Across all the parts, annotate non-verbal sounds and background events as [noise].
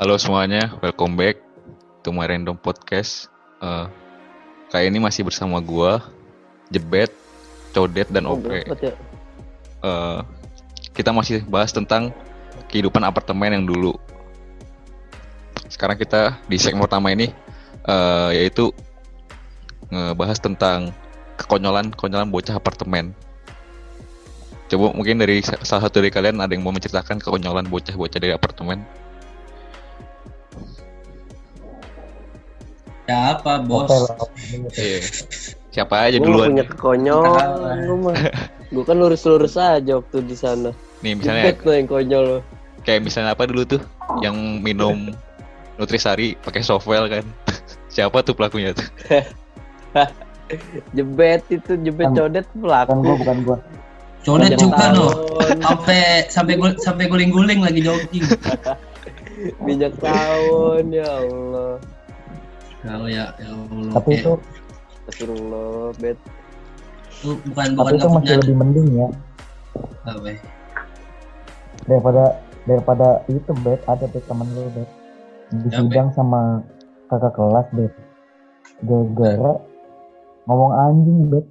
Halo semuanya, welcome back to my random podcast. Uh, kali ini masih bersama gua, Jebet, Codet dan Opre. ya? Uh, kita masih bahas tentang kehidupan apartemen yang dulu. Sekarang kita di segmen pertama ini uh, yaitu ngebahas tentang kekonyolan-konyolan bocah apartemen. Coba mungkin dari sa- salah satu dari kalian ada yang mau menceritakan kekonyolan bocah-bocah dari apartemen? Ya apa bos? Iya. Siapa aja Gue duluan? punya kekonyolan lu mah. Gue kan lurus-lurus aja waktu di sana. Nih misalnya lo yang konyol lo. kayak misalnya apa dulu tuh yang minum nutrisari pakai softwell kan? [laughs] Siapa tuh pelakunya tuh? [laughs] Jebet itu jebet Kan- codet Bukan pelaku. gua, bukan gua. Codet juga loh. Sampai sampai gul- sampai guling-guling lagi jogging. [laughs] Minyak tawon ya Allah. Oh ya, ya Allah. Tapi itu, Astagfirullah, bet. itu bukan tapi bukan itu masih lebih mending ya Apa daripada daripada itu bet ada bet temen lu bet di Ya, Bet. sidang sama kakak kelas bet gara-gara ngomong anjing bet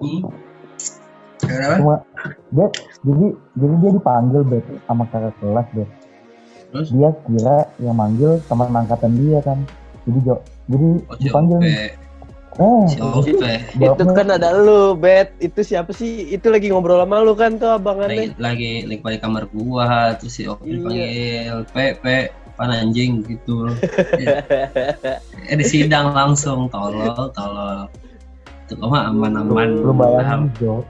Hmm? Kenapa? cuma dia jadi jadi dia dipanggil bet sama kakak kelas bet Terus? dia kira yang manggil teman angkatan dia kan jadi jo jadi Oh, si dipanggil nih. Ope. [laughs] Itu kan ada lu, bet. Itu siapa sih? Itu lagi ngobrol sama lu kan tuh Lagi abangannya. lagi lagi pada kamar gua terus si Ope Iya. dipanggil Pe Pe pan anjing gitu. [laughs] eh di sidang langsung tolol tolol. Itu mah aman-aman. lu bayangin jo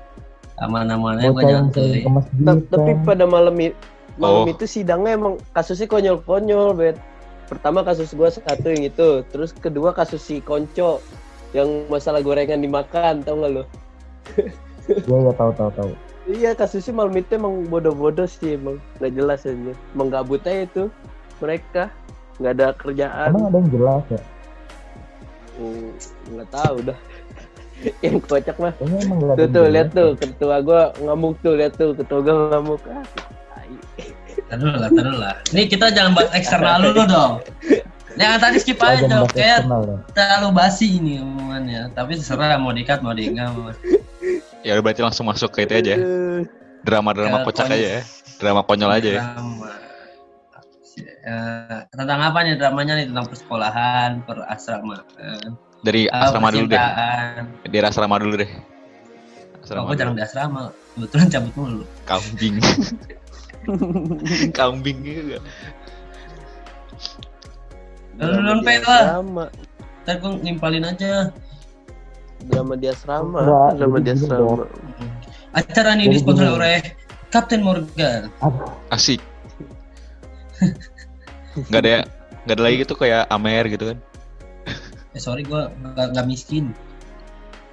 Aman-amannya ke masjid Ta- Tapi pada malam malam Oh. itu sidangnya emang kasusnya konyol-konyol, bet. Pertama kasus gua satu yang itu, terus kedua kasus si Konco yang masalah gorengan dimakan, tau gak lo? iya iya tahu tahu tahu Iya kasusnya malam itu emang bodoh-bodoh sih emang nggak jelas aja. Emang gabut aja itu mereka nggak ada kerjaan. emang ada yang jelas ya Hmm, nggak tahu dah. [laughs] yang kocak mah. Tuh tuh lihat ya. tuh ketua gua ngamuk tuh lihat tuh ketua gua ngamuk. Ah. Taruh lah, taruh lah. Nih kita jangan bahas eksternal dulu dong. Jangan tadi skip aja dong. Kayak ya. terlalu basi ini omongannya. Tapi terserah mau dikat mau di mau. Ya udah berarti langsung masuk ke itu aja ya. Drama-drama Ya, kocak aja ya. Drama konyol aja ya. Drama. Eh, tentang apa nih dramanya nih tentang persekolahan, perasramaan, Dari ah, asrama dulu deh. Dari asrama dulu deh. Oh, Asrama gue jarang di asrama. Kebetulan cabut mulu. Kambing. [laughs] [laughs] Kambing gitu. Lalu di Pe, lah. Ntar gue ngimpalin aja. Drama di asrama. Drama di asrama. Acara ini disponsori oleh Kapten Morgan. Asik. [laughs] Gak ada nggak ada lagi gitu kayak Amer gitu kan. Eh sorry gue nggak nggak miskin.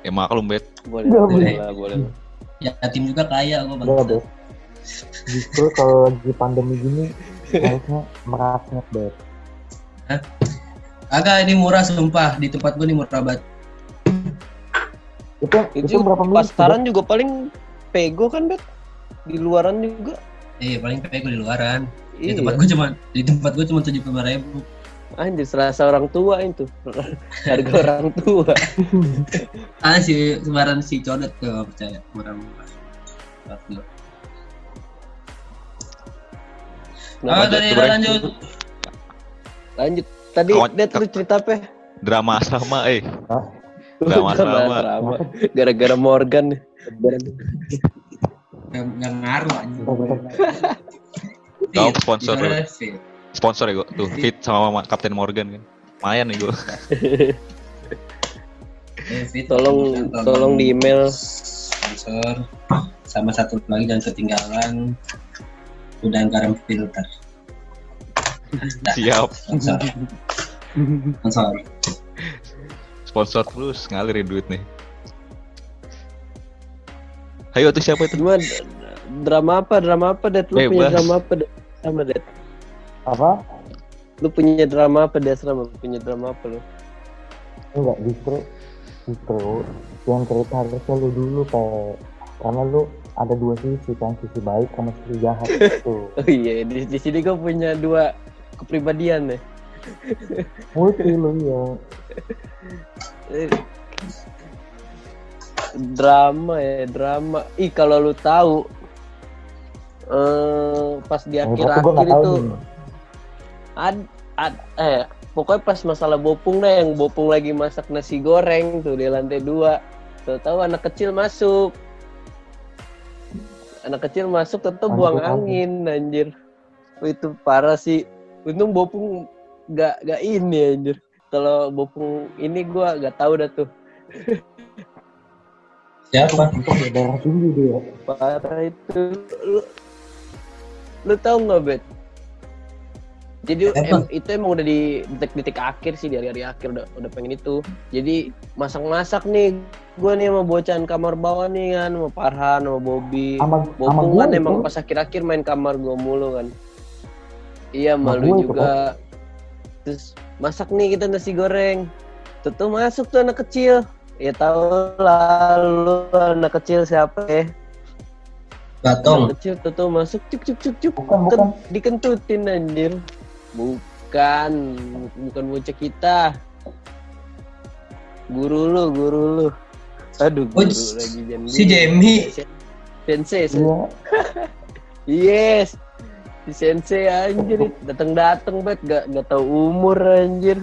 Ya maklum bet. Boleh, boleh boleh. lah, boleh. lah. Yatim juga kaya gue bang. Justru kalau lagi pandemi gini harusnya merasnya bet Agak ini murah sumpah di tempat gue ini murah banget. itu itu, Itu berapa menit pastaran juga paling pego kan bet di luaran juga. Iya paling kayak gue di luaran. Di Iya. tempat gue cuma di tempat gue cuma tujuh puluh ribu. Anjir serasa orang tua itu. [laughs] Harga orang tua. Ah si sebaran si codet tuh percaya murah murah. Lanjut, dari Bre. lanjut. lanjut. Tadi Kawan- Det lu cerita apa? Drama asrama eh. Hah? Drama asrama. Gara-gara Morgan. Nggak nggak ngaruh aja. Kau Fit, sponsor. Sponsor ya gue tuh fit sama Mama- Kapten Morgan kan. Lumayan nih gue. [laughs] Eh, fit. Tolong tolong di email sponsor sama satu lagi jangan ketinggalan udang garam filter. Dah, Siap. Sponsor. Sponsor. Sponsor terus ngalir ya duit nih. Ayo tuh siapa itu? gimana drama apa drama apa Det lu punya drama apa Det sama Det apa lu punya drama apa di asrama punya drama apa lu enggak justru justru yang cerita harusnya lu dulu kayak karena lu ada dua sisi kan sisi baik sama sisi jahat. [laughs] Itu oh iya di, di sini gue punya dua kepribadian ya. multi lu ya Eh, drama ya drama. Ih kalau lu tahu eh pas di Yang satu akhir gua akhir nggak tahu itu nih. ad, ad eh pokoknya pas masalah bopung deh yang bopung lagi masak nasi goreng tuh di lantai dua. Tahu anak kecil masuk anak kecil masuk tetap buang angin. anjir. Itu parah sih. Untung bopung gak gak ini anjir. Kalau bopung ini gua gak tahu dah tuh. Siapa? berdarah tinggi dia. Parah itu. Lu, lu tahu nggak bet jadi em- itu emang udah di detik-detik akhir sih dari hari akhir udah udah pengen itu. Jadi masak-masak nih gue nih sama bocahan kamar bawah nih kan sama Farhan sama Bobby. Sama gue kan itu. emang pas akhir-akhir main kamar gue mulu kan. Iya malu gue itu, juga. Terus masak nih kita nasi goreng. Tuh tuh masuk tuh anak kecil. Ya tau lah lu anak kecil siapa ya? Batong. Anak kecil tuh tuh masuk cuk cuk cuk cuk bukan bukan. Dikentutin anjir bukan bukan bocah kita. Guru lu guru lu. Aduh Oh, guru si- lagi jangan Si. Jamie. sensei sen- iya [laughs] yes. Si sensei anjir. Datang datang bet. Gak gak tahu umur anjir.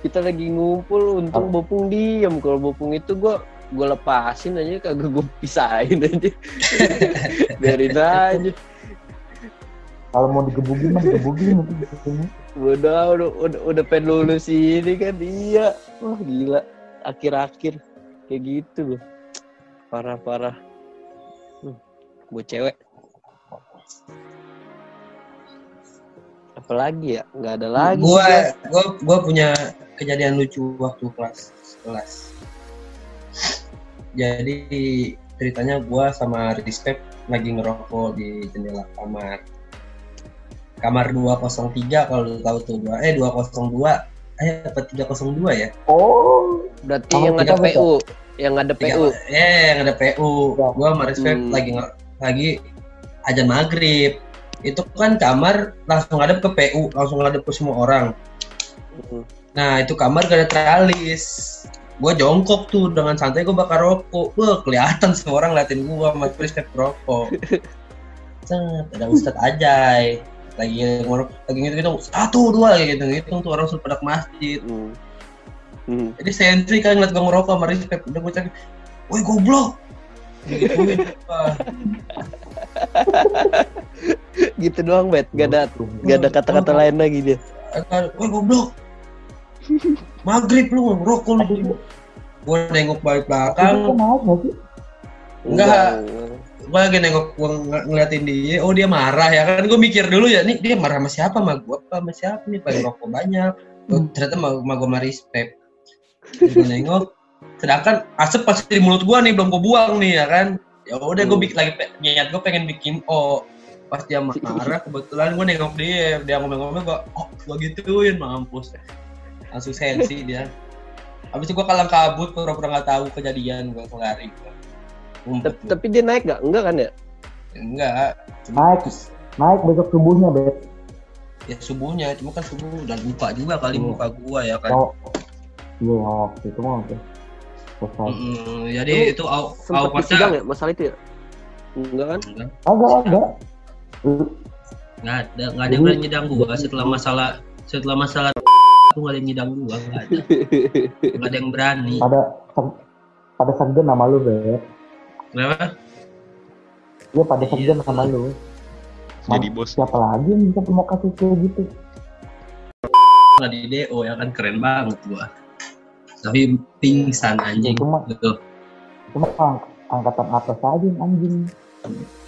Kita lagi ngumpul untung bopung diem. Kalau bopung itu gua gua lepasin aja kagak gua pisahin aja [laughs] biarin aja kalau mau digebukin mah digebukin itu biasanya. udah udah udah, udah pengen lulus ini kan iya wah gila akhir-akhir kayak gitu loh parah parah hmm, buat cewek apalagi ya nggak ada lagi Gua, gua. gua, gua punya kejadian lucu waktu kelas 11. Jadi ceritanya gua sama Respect lagi ngerokok di jendela kamar. Kamar 203 kalau lu tahu tuh dua eh 202 eh apa 302 ya? oh berarti Kamu yang ada PU yang ada PU Eh yang ada PU. Ya. Gua sama Respect Hmm. lagi lagi ajan maghrib. Itu kan kamar langsung ngadep ke PU, langsung ngadep ke semua orang. Hmm. Nah itu kamar gak ada teralis. Gue jongkok tuh dengan santai gue bakar rokok. Wah kelihatan semua orang ngeliatin gue sama kayak rokok. [laughs] Set, ada Ustadz Ajay lagi ngorok lagi gitu gitu satu dua kayak gitu. Gitu tuh orang sudah pada ke masjid. Hmm. Hmm. jadi sentri kan ngeliat gue ngerokok sama respect udah gue cari woi goblok. Wah, [laughs] gitu doang bet. Gak ada gak ada kata-kata lain lagi dia. Woi goblok. Maghrib lu ngerokok lu. Gue nengok balik belakang. Kan sih? Enggak. Gue lagi nengok gue ng- ngeliatin dia oh dia marah ya kan. Gue mikir dulu ya nih dia marah sama siapa? Sama gue apa sama siapa nih? Pengen rokok banyak. Oh, ternyata sama, sama gue sama respect. Gue nengok sedangkan asap pasti di mulut gue nih belum gue buang nih ya kan. Ya udah gue Hmm. bikin lagi niat gue pengen bikin oh pas dia marah kebetulan gue nengok dia dia ngomong-ngomong gue oh gue gituin mampus. Langsung sensi dia. Habis itu gue kalang kabut pura-pura nggak tahu kejadian gue lari gue ngumpet Tep- tapi dia naik gak enggak kan ya? Enggak. Cuma naik. Naik besok subuhnya bet ya subuhnya, cuma kan subuh udah lupa juga kali Hmm. muka gua ya kan. oh. Iya waktu itu mah oke jadi Lu itu au au disidang ya masalah itu ya? Enggak kan? Enggak, agak agak. Enggak ada, enggak ada yang berani nyidang gua. Setelah masalah setelah masalah itu enggak ada yang nyidang gua, enggak ada. [laughs] Enggak ada yang berani. pada seg- pada segan nama lu bet Kenapa? iya pada Iya. segan nama lu Jadi bos. siapa lagi yang bisa mau kasus kayak gitu di DO ya kan keren banget gua. Tapi pingsan anjing. Cuma- Gitu. cuma ang- angkatan atas aja anjing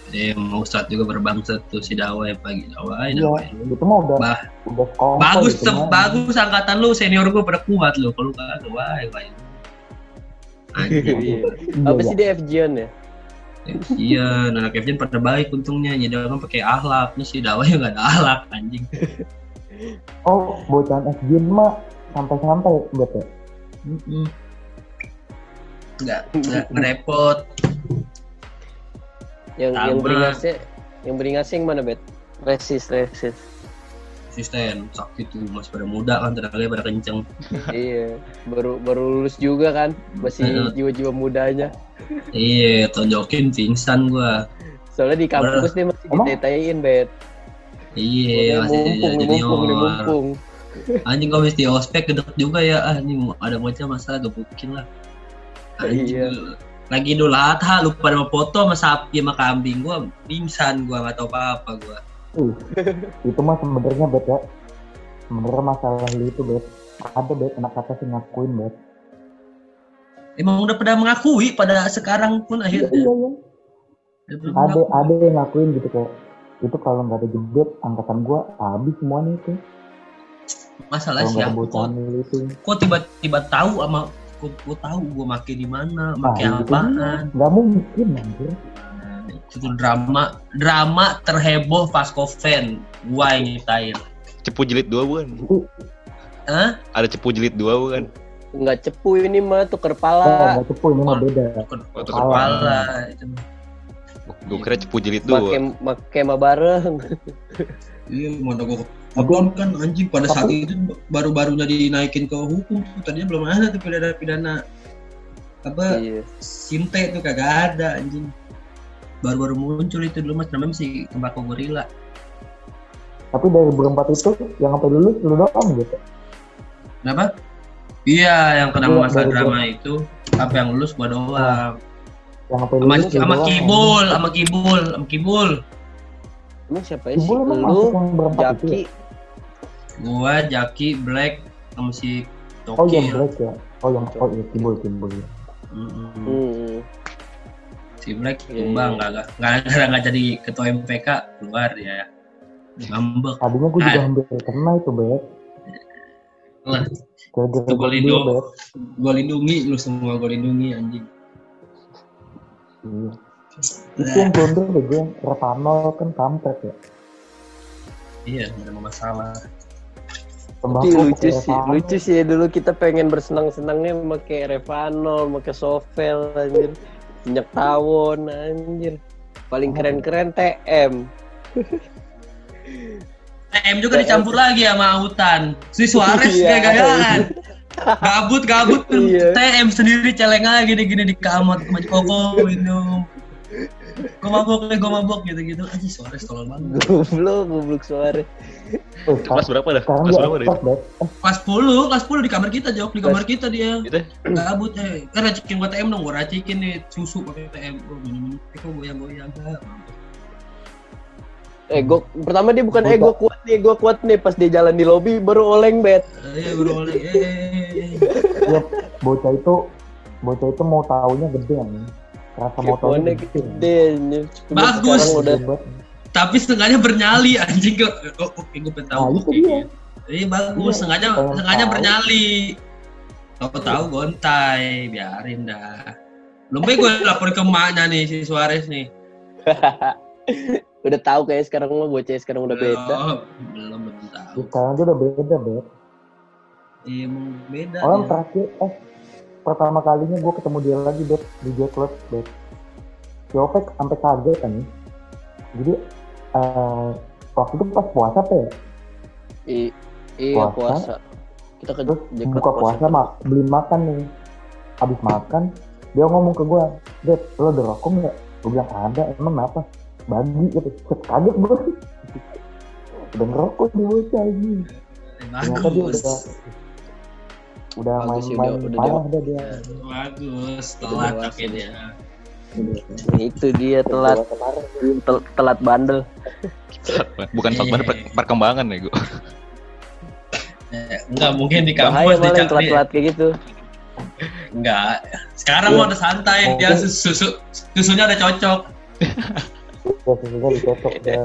Dia mau Ustadz juga berbangsa tuh si Dawai pagi Dawai. iya Dawai. itu mah udah Bah. udah Bagus, gitu bagus angkatan lu senior gua pada kuat lu. Kalau kagak wah, apa iya. sih dia FGN ya iya, anak Kevin pada baik untungnya. Jadi orang pakai ahlak. Nih si Dawa yang gak ada ahlak anjing. oh bocahan FGN mah santai-santai bet ya Enggak, enggak ngerepot. yang yang Sama. beringasnya yang beringasnya yang mana bet resis resis konsisten sakit tuh masih pada muda kan tenaganya pada kenceng. [laughs] Iya baru baru lulus juga kan masih Heeh. jiwa-jiwa mudanya. Iya tonjokin pingsan gua. Soalnya di kampus dia masih ditetain bet. Iya masih mumpung nih, jadi mumpung nih, [laughs] anjing kau mesti ospek gedek juga ya. Ah ini ada bocah masa gebukin lah. Anjing Iya. lagi idul adha lu pada mau foto sama sapi sama kambing gua. Pingsan gua nggak tahu apa apa gua Ih, [laughs] itu mah sebenarnya bet ya. Sebenarnya masalah lu itu bet ada bet anak kata sih ngakuin bet emang udah pada mengakui pada sekarang pun iya akhirnya? iya iya. Pada ada yang ngakuin gitu kayak itu kalau nggak ada jebret angkatan gua habis semuanya itu. Masalah siapa? Kok itu. kok tiba-tiba tahu sama kok gua tahu gua make di mana make Nah, itu apaan? nggak mungkin anjir itu drama drama terheboh Vasco fan gua yang nyiptain Cepu jilid dua bukan? itu Hah? Ada cepu jilid dua bukan? nggak cepu ini mah tuker oh, pala nggak cepu ini mah beda Tukar Waktu tukar kepala itu. Gue kira cepu jilid dua. make mah bareng Iya, mana gua Abang kan anjing pada saat itu baru-barunya dinaikin ke hukum tuh tadinya belum ada tuh pidana pidana apa iya sinte tuh kagak ada anjing baru-baru muncul itu dulu mas namanya masih tembakau gorila tapi dari berempat itu yang sampai lulus lu doang gitu kenapa iya yang kena Iya, dari drama itu apa yang lulus gua doang yang sampai sama lulus lu sama doang. kibul sama kibul sama kibul emang siapa sih Ibu emang lu yang itu Jaki ya? gua Jaki Black sama si Oh yang Tokil black ya? Oh yang oh iya timbul timbul. Mm-mm. hmm. si Black Iya, tumbang iya. nggak nggak nggak nggak jadi ketua MPK keluar dia ngambek Tadinya gue juga hampir kena itu bet. Lah, Itu lindo. bet. gue lindungi lu semua gue lindungi anjing Iya. Itu yang blunder deh gue kan kampret ya. iya nggak ada masalah Tapi lucu pakai sih, lucu sih ya dulu kita pengen bersenang-senangnya pakai Revanol, pakai Sovel anjir. Minyak tawon anjir. Paling keren-keren TM. TM juga dicampur lagi sama autan si Suarez Iya. gaya-gayaan gabut gabut Iya. TM sendiri celeng aja gini-gini di kamar maju koko minum gue mabok gue mabok gitu-gitu aja Suarez tolol banget Goblok, goblok suara. Eh, Itu kelas berapa dah? Sekarang Kelas berapa dah? Eh, kelas 10 kelas 10 di kamar kita jok di kamar kita dia Itu? gabut eh kan racikin gua TM dong gua racikin nih susu pakai TM gua minum minum kok goyang-goyang mampus. Ego pertama dia bukan ego kuat nih, ego kuat nih pas dia jalan di lobi baru oleng bet. Eh, bro, oleh. Eh, Iya, bocah itu bocah itu mau taunya gede nih. Rasa taunya gede anjir. Cuma Bagus. Udah tapi setengahnya bernyali anjing kok. Oh, oke, gue pengen tahu. Nah, itu dia. gitu. Iya bagus, Iya, sengaja pengen sengaja tahu. bernyali. Tahu tahu gontai, biarin dah. Belum baik gue lapor ke emaknya nih si Suarez nih. [laughs] udah tahu kayak sekarang mah bocah sekarang udah beda. Belum, belum belum tahu. Sekarang dia udah beda bet. Iya, emang beda. Orang ya. terakhir eh pertama kalinya gue ketemu dia lagi bet di Jacklot bet. Si Opek sampai kaget kan. Jadi eh waktu itu pas puasa apa ya? I- iya Puasa. puasa. Kita ke Terus jaket buka puasa mak beli makan nih. Habis makan dia ngomong ke gue, Bet, lo ada rokok nggak? Gue bilang ada, emang apa? Bagi gitu. Set, kaget gue. [laughs] udah ngerokok di bocah ini. Ternyata dia udah udah Bagus sih, main-main udah- udah parah dah dia. Bagus, telat Udah tapi dia. Itu dia telat tel- telat bandel. Bukan Iya. faktor per- perkembangan ya gue. Eh, enggak mungkin di Bahaya kampus malah yang dicari. telat-telat kayak gitu. Enggak. Sekarang mau udah santai, dia Mungkin- susu susunya udah cocok. Ya susunya dicocok dah.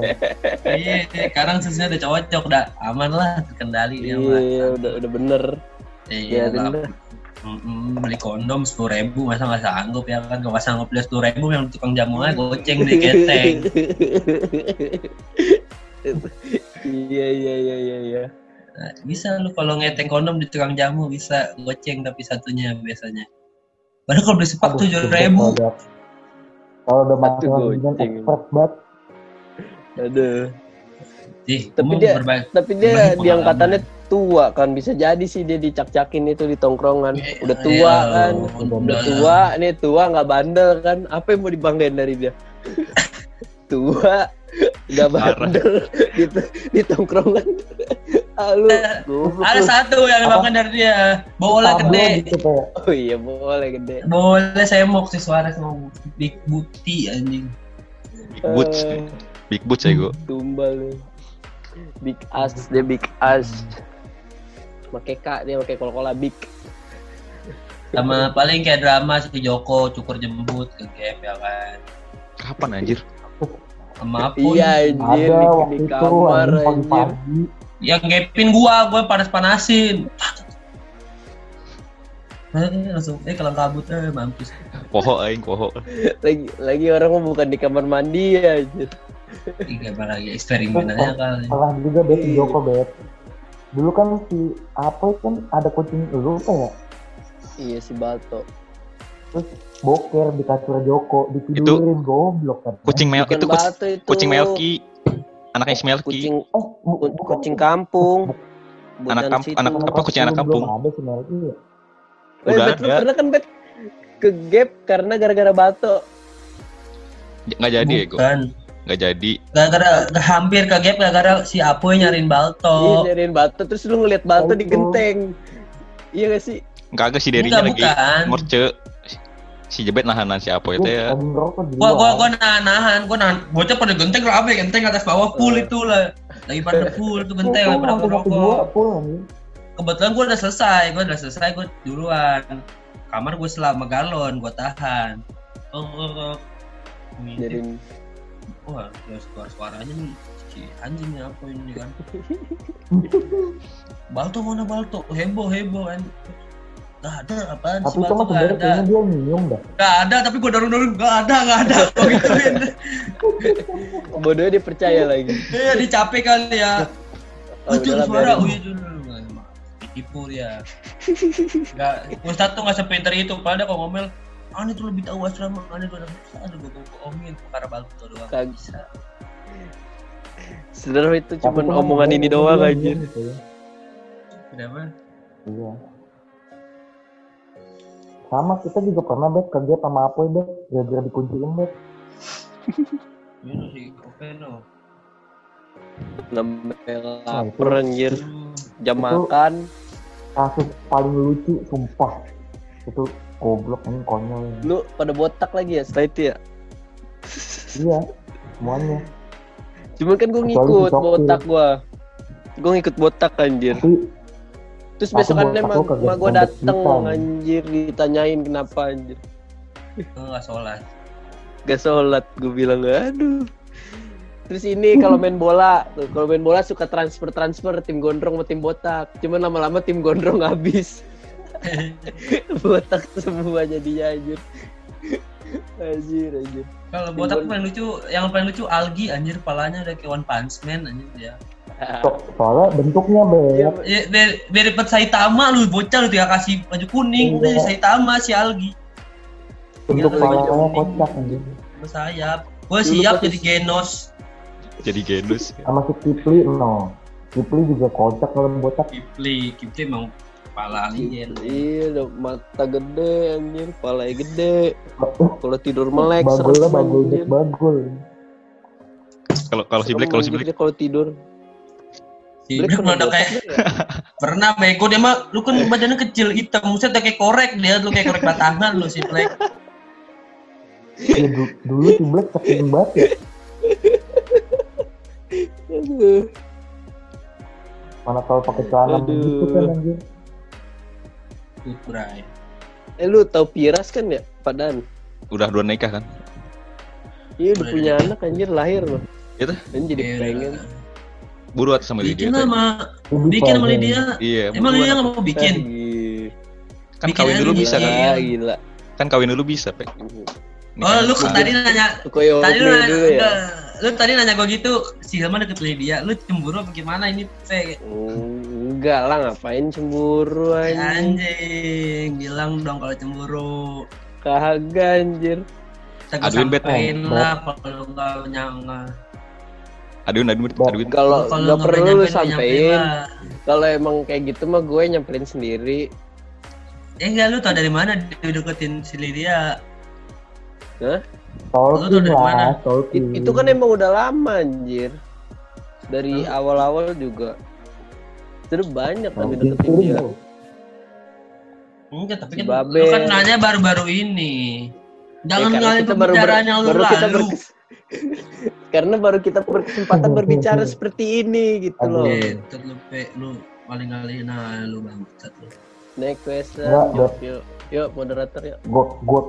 Iya, sekarang susunya udah cocok, udah aman lah, terkendali dia. Iya, udah udah bener. Iya. Mm-mm, beli kondom sepuluh ribu masa nggak sanggup ya kan kalau nggak sanggup beli sepuluh ribu yang tukang jamu aja goceng deh keteng Iya iya iya iya iya. Nah, bisa lu kalau ngeteng kondom di tukang jamu bisa goceng tapi satunya biasanya padahal kalau beli sepak tujuh ribu kalau udah goceng. expert banget, Aduh. Ih, Tapi dia-. Tapi dia Berbagi di pengalaman. angkatannya tua kan bisa jadi sih dia dicak-cakin itu di tongkrongan. Udah tua Iya, kan. udah. Udah tua, nih tua nggak bandel kan. Apa yang mau dibanggain dari dia? [laughs] tua nggak bandel gitu di tongkrongan. Halo, goblok Ada satu yang bahkan dari dia bola Tablo gede. gitu Oh iya boleh gede. Boleh semok si Suarez mau big bukti anjing. Big boots. Eh, Big boots ya gue. tumbal lu. Big ass dia big ass. Pakai K dia pakai kol-kola big. Sama paling kayak drama si Joko cukur jembut ke gap ya kan. Kapan anjir? Sama apa? Iya anjir ada di, waktu di itu kamar anjing anjir. Yang gapin gua, gua panas-panasin. Eh, langsung eh kelang kabut eh mampus. Poho aing poho. Lagi lagi orang mau bukan di kamar mandi ya anjir. Tiga apa lagi eksperimen aja kali. salah juga bet Iya. Joko bet dulu kan si apa kan ada kucing lu ya Iya si Balto. boker di kasur Joko ditidurin goblok kan Kucing mel itu Balto itu. kucing Melki. Anaknya si Melki. Kucing oh bu- bukan kucing kampung. Anak Bukan kamp- situ. anak apa kucing anak kampung? ada sih Melki ya Eh, Udah Bet, lu ada. pernah kan bet ke gap karena gara-gara Balto. Nggak jadi ya gue. Nggak jadi. Gara-gara gak hampir ke gap gara-gara si Apoy nyariin Iya Balto. nyariin Balto terus lu ngeliat Balto di genteng. Iya gak sih? Kagak si derinya lagi bukan. ngorce. Si jebet nahanan si Apo itu ya. Gua gua gua nahan nahan, gua nahan. Bocah pada genteng rame genteng atas bawah full itu lah. Lagi pada full tuh genteng lagi pada anjing Kebetulan gua udah selesai, gua udah selesai, gua duluan. Kamar gua selama galon, gua tahan. Oh, oh, oh. Ngintip. Wah, ya suara suaranya nih. Si anjing nih apa ini kan. [laughs] Balto mana Balto? Heboh heboh kan. Gak ada apaan tapi si Balto gak sebenarnya ada. kayaknya dia nyium dah Gak ada tapi gua dorong-dorong gak ada gak ada. [laughs] Gua gituin. bodohnya dia percaya lagi. Iya dia capek kali ya. Oh, suara, dulu. Ditipu dia. Gak, Ustadz tuh gak sepinter itu. Padahal dia kalau ngomel, aneh tuh lebih tahu asrama, aneh tuh lebih Aduh, gue bohongin perkara Balto doang. Kag- Bisa. Sebenarnya itu cuma omongan ini doang nyium gitu ya. Kenapa? iya sama kita juga pernah bet kerja sama Apoy bet gara-gara dikunciin bet [laughs] Ini sih, oke no. Namanya lapar anjir. Jam makan. kasus paling lucu sumpah itu goblok ini konyol Lu pada botak lagi ya setelah itu ya? iya semuanya Cuman kan gue Kecuali ngikut botak gua. Gue ngikut botak anjir. tapi Terus besokannya emak gue dateng anjir ditanyain kenapa anjir. Enggak sholat. Gak sholat gue bilang aduh. Terus ini kalau main bola, tuh kalau main bola suka transfer transfer tim gondrong sama tim botak. Cuman lama-lama tim gondrong [laughs] habis. [laughs] botak semua jadinya anjir. Anjir anjir. Kalau botak paling lucu, yang paling lucu algi anjir palanya udah kayak One Punch Man anjir dia. so- soalnya bentuknya bet Ya, biar, dapet Saitama lu bocah lu tinggal kasih baju kuning udah Iya. jadi Saitama si algi. bentuk Iya, palanya kocak anjing Sama sayap. Gue siap jadi Genos. Jadi genus. sama si Kipli no Kipli juga kocak kalau botak Kipli, Kipli emang kepala alien. Iya, mata gede anjir, kepalanya gede. Kalau tidur melek bagul anjir. bet bagul Kalau kalau si Black kalau si Black anjir, kalau tidur. Si Black udah botak kayak ya? pernah bego dia mah lu kan badannya kecil hitam muset udah kayak korek dia lu kayak korek batangan lu si Black. ya, du- dulu si Black saking banget ya mana tahu pakai celana begitu kan anjir bray. Eh lu tau Piras kan ya, Padan? udah dua nikah kan? Iya udah punya nikah. anak anjir lahir loh. Itu? Dan jadi pengen. Buru atas sama Lydia. Bikin tuh. sama bikin sama. Lydia. Iya. Emang Lydia nggak mau bikin? Kan bikin kawin dulu bisa kan? Gila, gila. Kan kawin dulu bisa, Pe. Oh lu Nikah. tadi nanya tadi lu nanya, dulu ya. lu tadi nanya gue gitu si Hilman deket Lydia lu cemburu apa gimana ini Pe Hmm, Enggak lah, ngapain cemburu anjir. anjing bilang dong kalau cemburu Kagak anjir. Aduin, Bet. lah kalau lu nggak nyangka Aduin, aduin, aduin. Kalau Kalau nggak perlu lu sampein. Kalau emang kayak gitu mah gue nyamperin sendiri. Eh enggak lu tau dari mana dia deketin si Lydia? Lu Tolkien tuh dari mana? lah, Tolkien. It- itu kan emang udah lama anjir. Dari awal-awal juga. Terus banyak Tolkien deketin dia. Enggak, tapi Si kan Babe. lu kan nanya baru-baru ini. Jangan Ya, ngalih kita pembicaraan yang kita lalu. berkes- [laughs] karena baru kita berkesempatan berbicara seperti ini gitu loh. Eh, tet lu pe, lu paling ngalihin nah lu bangsat lu. Next question. Enggak, Yuk, yuk, yuk moderator yuk. Gua, gua,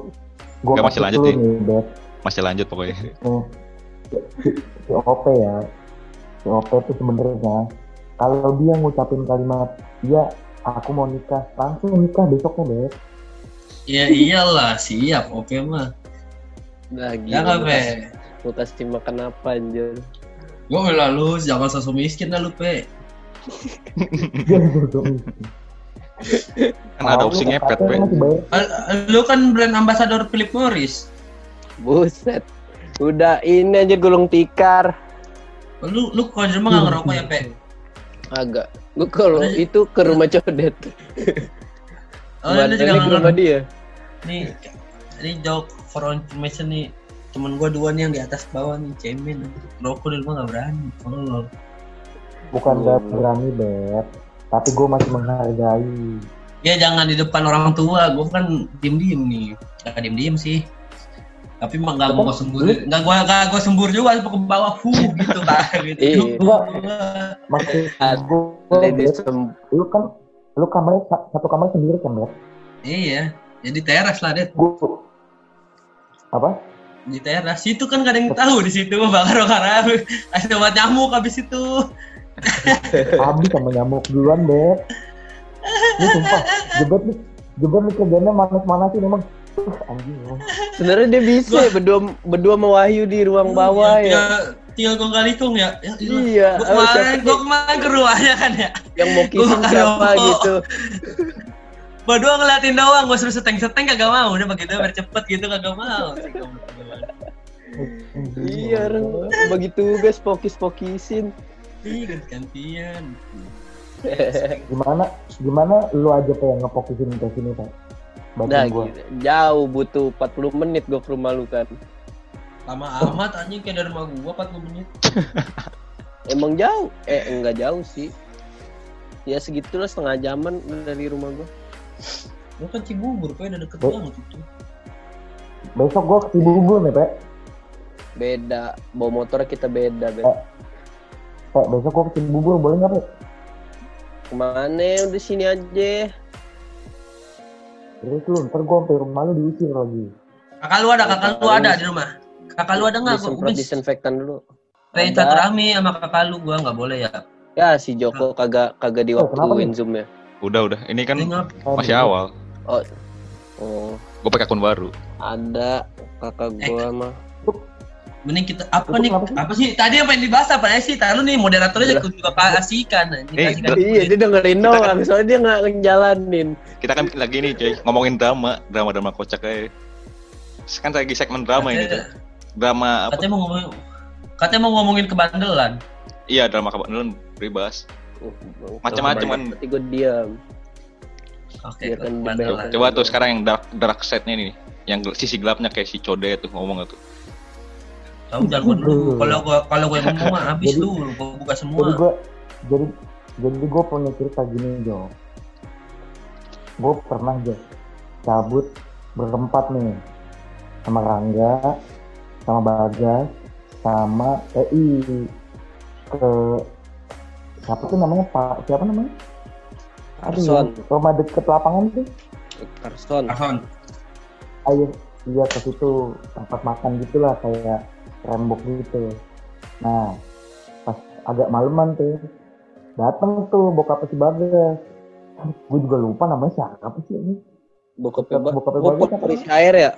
gua Nggak, masih lanjut nih. Masih lanjut pokoknya. Nih, si, si OP ya. Si OP tuh sebenarnya kalau dia ngucapin kalimat, "Iya, aku mau nikah." Langsung nikah besoknya, Bet. Ya iyalah, siap oke mah. Nah, Ya gila. nggak lu pe. kasih- Lu kasih makan apa anjir? Gua bilang lu jangan sosok miskin lah lu pe. [laughs] Kan ada opsi ngepet, Pe. Lu kan brand ambassador Philip Morris. Buset. Udah ini anjir gulung tikar. Lu lu kalau rumah nggak ngerokok ya pe? Agak. Gue kalau itu ke rumah codet. [laughs] Oh, Kemarin juga ke rumah dia. Nih, ini joke for information nih. Cuman gua dua nih yang di atas bawah nih, cemen. Rokok di rumah nggak berani. Tolong. Bukan Oh. gak berani, Bet. Tapi gue masih menghargai. Ya jangan di depan orang tua. Gua kan diem-diem nih. Gak diem-diem sih. Tapi mah nggak mau sembur. Nggak gua nggak gua sembur juga ke bawah. Fuh gitu kan. [laughs] Gitu. Iya. Enggak. Maksud gue, lu kan, lu kamarnya sa- satu kamar sendiri kan, Bet? Iya. Jadi teras lah, Det. Gue, apa? Di teras. Situ kan gak ada yang tahu di situ bakar-bakar. Ada buat nyamuk habis itu. [laughs] Habis sama nyamuk duluan, Bet. Ini sumpah, jebet nih, jebet nih kerjanya manas-manasin emang. Sebenarnya dia bisa ya, berdua berdua sama Wahyu di ruang bawah ya. Tinggal, tinggal kong kali kong ya. ya iya. Iya, Gua oh, kemarin, gua kemarin ke rumahnya kan ya. yang mau kissing Gua siapa gitu. [laughs] Berdua ngeliatin doang, gua suruh seteng-seteng kagak mau. Udah begitu biar cepet gitu kagak mau. Iya, orang bagi tugas pokis-pokisin. Iya gantian. [laughs] Gimana, gimana lu aja pengen ngefokusin ke sini, Pak? Nah, gua. gitu. jauh butuh 40 menit gua ke rumah lu kan. Lama amat anjing kayak dari rumah gua 40 menit. [laughs] Emang jauh? Eh, enggak jauh sih. Ya segitulah setengah jaman dari rumah gua. Lu kan Cibubur, kayak udah deket Oh. banget itu. Besok gua ke Cibubur nih, Pak. Beda, bawa motor kita beda, Bet. Oh. Pak, besok gua ke Cibubur, boleh nggak, Pak? Ke mana? Udah sini aja. Terus lu, ntar gua sampai rumah lu diusir lagi. Kakak lu ada, kakak lu ada di rumah. Kakak lu ada nggak? Gua disinfektan dulu. pengen silaturahmi sama kakak lu, gua nggak boleh ya. Ya si Joko kagak kagak Oh, diwaktuin nih? zoom ya. Udah, udah. Ini kan Ini ngap- Oh, masih awal. Oh, Gue pakai akun baru. ada kakak gua mah. Mending kita apa Itu nih? kenapa sih? Apa sih? Tadi apa yang dibahas apa sih? Tahu nih moderatornya Udah. juga kasihkan. Eh, Iya, dia dengerin doang, soalnya dia nggak ngejalanin. Kita kan lagi nih, cuy, ngomongin drama, drama-drama kocak kayak. Kan lagi segmen drama ini, cuy. Drama apa? Katanya mau ngomongin katanya mau ngomongin kebandelan. Iya, drama kebandelan bebas. Macam-macam kan. Berarti gua diam. Oke, kan kebandelan. Coba tuh sekarang yang dark dark side-nya nih, yang sisi gelapnya kayak si Code tuh ngomong tuh. Tahu jangan gua dulu. Kalau gua kalau gua yang ngomong mah habis Jadi- lu, gua buka semua. Jadi gua, jadi, jadi gua punya cerita gini, Jo. Gua pernah, Jo, cabut berempat nih. Sama Rangga, sama Bagas, sama EI. Ke, siapa tuh namanya? Pak, siapa namanya? Aduh, Carson. yang rumah deket lapangan tuh. Carson. Arson. ayo iya ke situ tempat makan gitulah kayak rembok gitu nah pas agak maleman tuh dateng tuh bokap si bagas gue juga lupa namanya siapa sih ini Bokap Bokap- bokap Oh, Bagas apa? polisi air ya?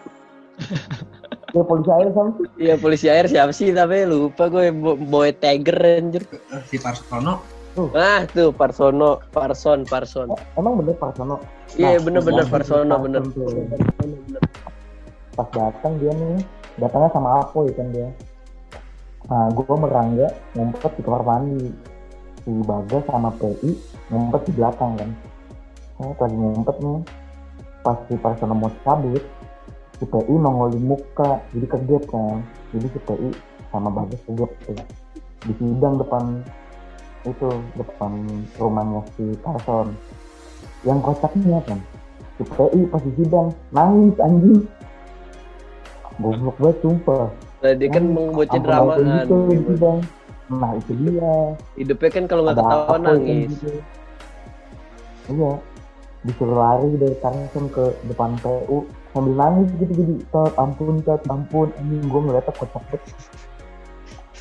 ya polisi air sama sih Iya polisi air siapa sih tapi lupa gue Bo- Boy Tiger anjir. Si Parsono. Ah tuh Parsono, Parson, Parson. Eh, emang bener Pak Sono Iya Nah, bener-bener Parson Parsono bener. pas datang dia nih datangnya sama Apoy kan dia Nah, gue merangga ngumpet di kamar mandi. Si Bagas sama PI ngumpet di belakang kan. Saya lagi ngumpet nih. Pas si Parsono mau cabut, si PI nongolin muka, jadi kaget kan. Jadi si PI sama Bagas kaget tuh. Di sidang depan itu, depan rumahnya si Parson. Yang kocaknya kan, si PI pas di sidang nangis anjing. Goblok banget sumpah. Tadi kan mau bocah drama kan. gitu, gitu bang. Nah itu dia. Hidupnya kan kalau nggak ketawa nangis. gitu. Iya. Disuruh lari dari Tarsen ke depan PU sambil nangis gitu jadi cat ampun cat ampun ini gue ngeliatnya kocak banget.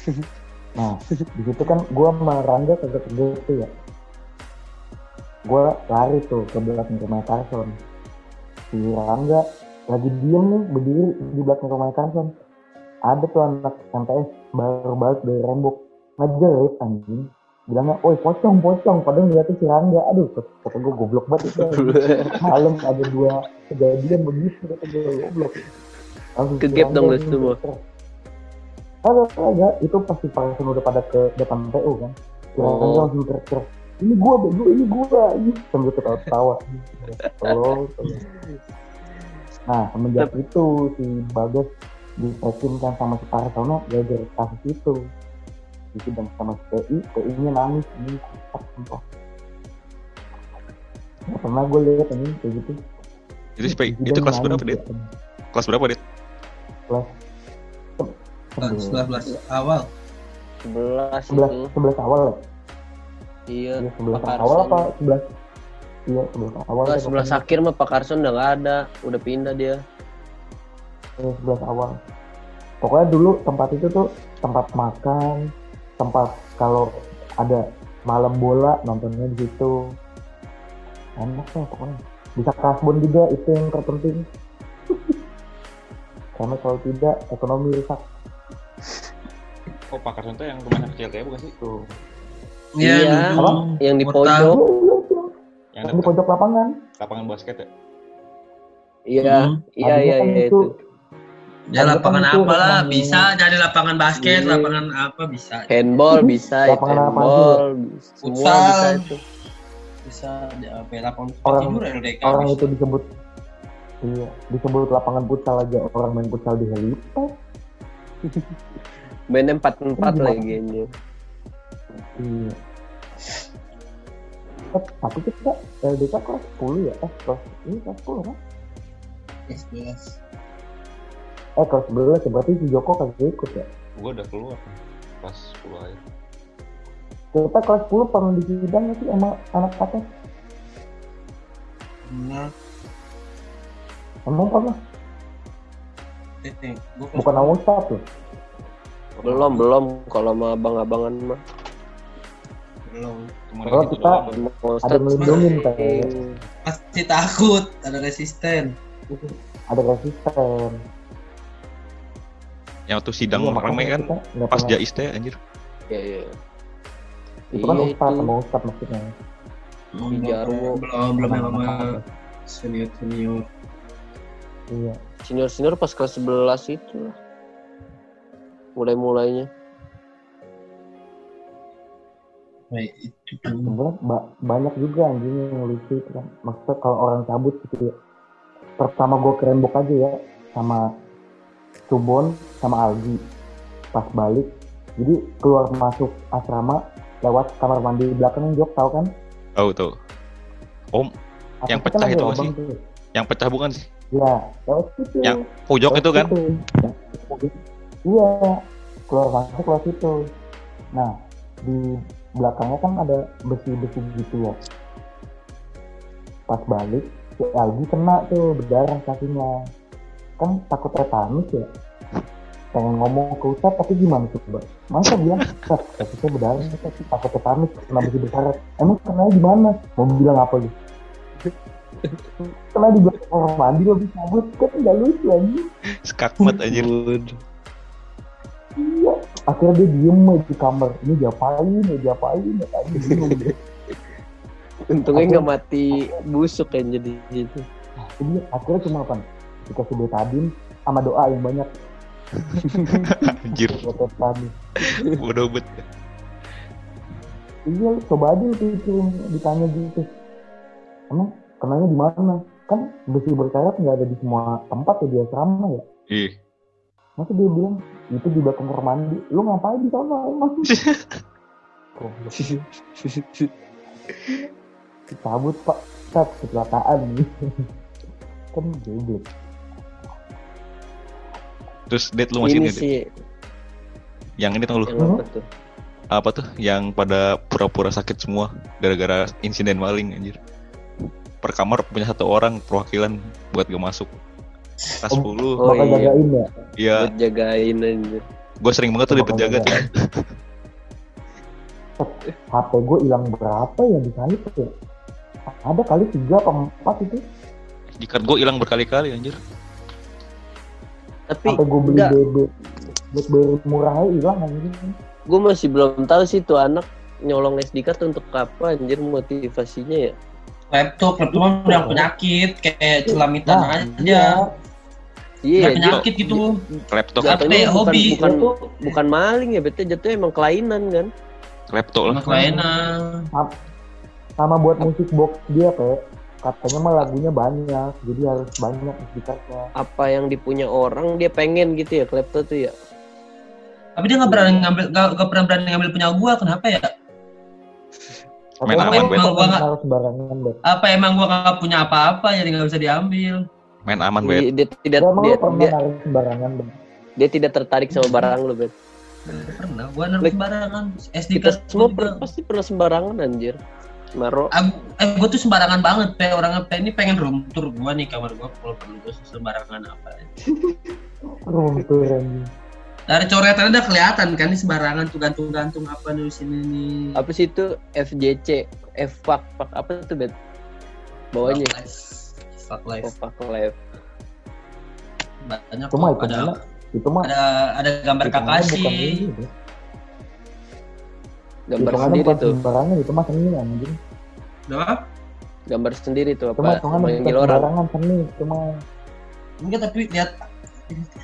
[laughs] Nah di situ kan gue sama Rangga kagak kagak tuh ya. Gue lari tuh ke belakang rumah Tarsen. Si Rangga lagi diem nih berdiri di belakang rumah Tarsen ada tuh anak MTS baru balik dari Rembok ngejerit anjing. Bilangnya, oi pocong pocong. Padahal ngeliatnya si Rangga. Aduh kata gue goblok banget itu [laughs] malam ada dua kejadian begitu kata gue goblok. Langsung Rangga dong lu semua. ter- Agak, agak, itu pasti langsung udah pada ke depan PU kan? Si Rangga Oh. langsung teriak ini gua bego ini gua. Ini sambil ketawa-ketawa. [laughs] Tolong tolong. Nah semenjak itu si Bagas ditekin kan sama si Parsono gara-gara kasus itu di sidang sama si PI PI nya nangis ini kutak sumpah Nggak pernah gue lihat ini kayak gitu Itu sih, Di itu sidang kelas berapa, Dit? dia. Kelas berapa, Dit? kelas Sebelas belas awal. Sebelas sebelas itu. sebelas awal ya Iya. Iya, sebelas Pak awal apa sebelas iya awal Enggak, sebelas pokoknya. akhir mah Pak Carson udah nggak ada, udah pindah dia. Iya, sebelas awal pokoknya dulu tempat itu tuh tempat makan tempat kalau ada malam bola nontonnya di situ enak ya pokoknya bisa kasbon juga itu yang terpenting [laughs] karena kalau tidak ekonomi rusak Oh, Pak Karson itu yang rumahnya kecil kayak bukan sih? tuh Iya. yang Apa? Yang di pojok. Yang di pojok lapangan lapangan basket ya? Iya, Hmm. iya, iya, kan iya itu. Ya lapangan itu apa lah lapangan- bisa jadi lapangan basket, Iya. lapangan apa bisa. Handball bisa, itu Lapangan apa handball, semua Futsal. bisa itu. Bisa apa ya, lapangan Orang- tidur LDK. orang bisa. itu disebut iya disebut lapangan futsal aja orang main futsal di helipad Mainnya empat empat lagi anjir. Iya. Eh, tapi kita LDK kelas 10 ya? Eh, kelas ini kelas 10 kan? S11. Eh, kelas 11 ya, berarti si Joko kagak ikut ya? Gua udah keluar pas 10 akhir. Kita kelas 10 pernah di sidang sih sama anak kakek? Benar. Emang pernah? Eh, eh, gua kelas Bukan Ustadz tuh? Belum, belum kalau sama abang-abangan mah. Belum. Kalau gitu kita- Ada main. kayak Pasti takut, ada resisten. ada resisten. Yang tuh sidang Iya, rame makanya kan pas jais teh anjir. Iya, iya. Itu kan Iya, Ustadz itu. sama Ustadz maksudnya. Belum, Jarwo. belum, belum sama Sama- senior senior. Iya. Senior-senior pas kelas 11 itu lah. Mulai-mulainya. Nah, itu tuh. ba- banyak juga anjing yang lucu itu kan maksudnya kalau orang cabut gitu ya pertama gue ke Rembok aja ya sama Subon sama Algi pas balik jadi keluar masuk asrama lewat kamar mandi belakang Jok tahu kan Tahu tuh. Om, Apa Yang pecah itu lubang sih? tuh. yang pecah bukan sih? ya lewat situ Yang Pojok Lewat itu kan? Ya, iya keluar masuk lewat situ nah di belakangnya kan ada besi-besi gitu ya. Pas balik si Algi kena tuh berdarah kakinya. Kan takut tetanus ya. Pengen ngomong ke Ustadz tapi gimana coba masa bilang Ustadz kakinya berdarah Ustadz, takut tetanus kena besi besar. Emang kena di mana? Mau bilang apa gitu kena di belakang orang mandi lo bisa cabut kan nggak lucu lagi Skakmat anjir. Iya, akhirnya dia diem aja di kamar. Ini diapain, ya diapain, ya tadi. Untungnya nggak mati busuk kan jadi gitu. Jadi akhirnya cuma apa? Dikasih betadin sama doa yang banyak. Anjir, [laughs] bodoh bet. Iya, coba aja itu, itu ditanya gitu. Emang kenanya di mana? Kan besi berkarat nggak ada di semua tempat ya di asrama ya. Ih, Masa dia bilang itu di belakang kamar mandi. Lu ngapain di sana? Emang? Cabut pak, cat kecelakaan. Kan goblok. terus date lu masih ini sih yang ini tau lu? Apa tuh? apa tuh? Yang pada pura-pura sakit semua gara-gara insiden maling anjir. Per kamar punya satu orang perwakilan buat gak masuk kelas 10 Oh, Bakal iya. jagain ya. iya Buat jagain aja. gue sering banget tuh dapet Bakal jaga tuh. HP gue hilang berapa ya di sana tuh ya? Ada kali tiga apa empat itu. jika gue hilang berkali-kali anjir Tapi Sampai gue beli enggak. Buat bayar murahnya hilang anjing. gue masih belum tahu sih tuh anak nyolong SD card untuk apa anjir motivasinya ya. Laptop laptop kan udah penyakit kayak celamitan Nah, aja. iya. Iya, dia penyakit gitu. Laptop jatuhnya HP, bukan, hobi. bukan Itu bukan maling ya, bete. Jatuhnya emang kelainan kan. laptop. Lah kelainan. Sama buat musik box dia pe. Katanya mah lagunya banyak jadi harus banyak cardnya Apa yang dipunya orang dia pengen gitu ya laptop tuh ya. tapi dia nggak berani ngambil nggak pernah berani ngambil punya gua kenapa ya Main Katanya aman, kalau Gua nggak- misalnya sembarangan bet apa emang gua nggak punya apa-apa jadi nggak bisa diambil. Main aman Dia, bet dia tidak Gua emang dia, pernah dia, narik sembarangan bet dia tidak tertarik sama barang lu, Bet. pernah. Gua naruh Like, sembarangan. SD Kita card semua juga. pasti pernah sembarangan anjir. Aku, eh gue tuh sembarangan banget pe. Orangnya pe ini pengen room tour gua nih kamar gua kalau perlu gua sembarangan apa runtuh anjing dari coretannya udah kelihatan kan ini sembarangan tuh gantung-gantung apa nih di sini nih. Apa sih itu? FJC F fuck fuck apa tuh bet? Bawahnya. Fuck life. Fuck life. oh fuck life. Banyak itu mah kok. itu ada mana itu mah ada ada gambar Kakashi ini, gambar Hitungannya sendiri bukan tuh. sembarangan itu mah seni anjing. Udah, gambar sendiri tuh itu mah apa? bukan manggil orang sembarangan seni itu mah. Enggak tapi lihat.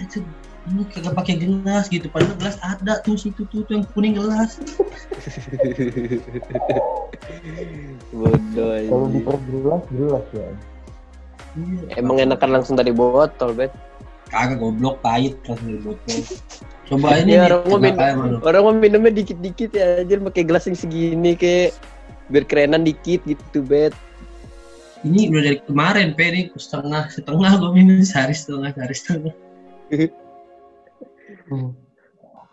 Itu ini kagak pakai gelas gitu. Padahal gelas ada tuh situ tuh, tuh yang kuning gelas. [laughs] Bodoh kalau diperjelas jelas ya. Iya. emang enakan langsung dari botol bet? Kagak goblok pahit langsung dari botol. Coba [laughs] ini Ya, orang mau enak min- aja, Bro. orang mau minumnya dikit-dikit ya anjir. Pakai gelas yang segini kayak biar kerenan dikit gitu bet. Ini udah dari kemarin pe. Ini setengah setengah gue minum sehari setengah sehari setengah [laughs]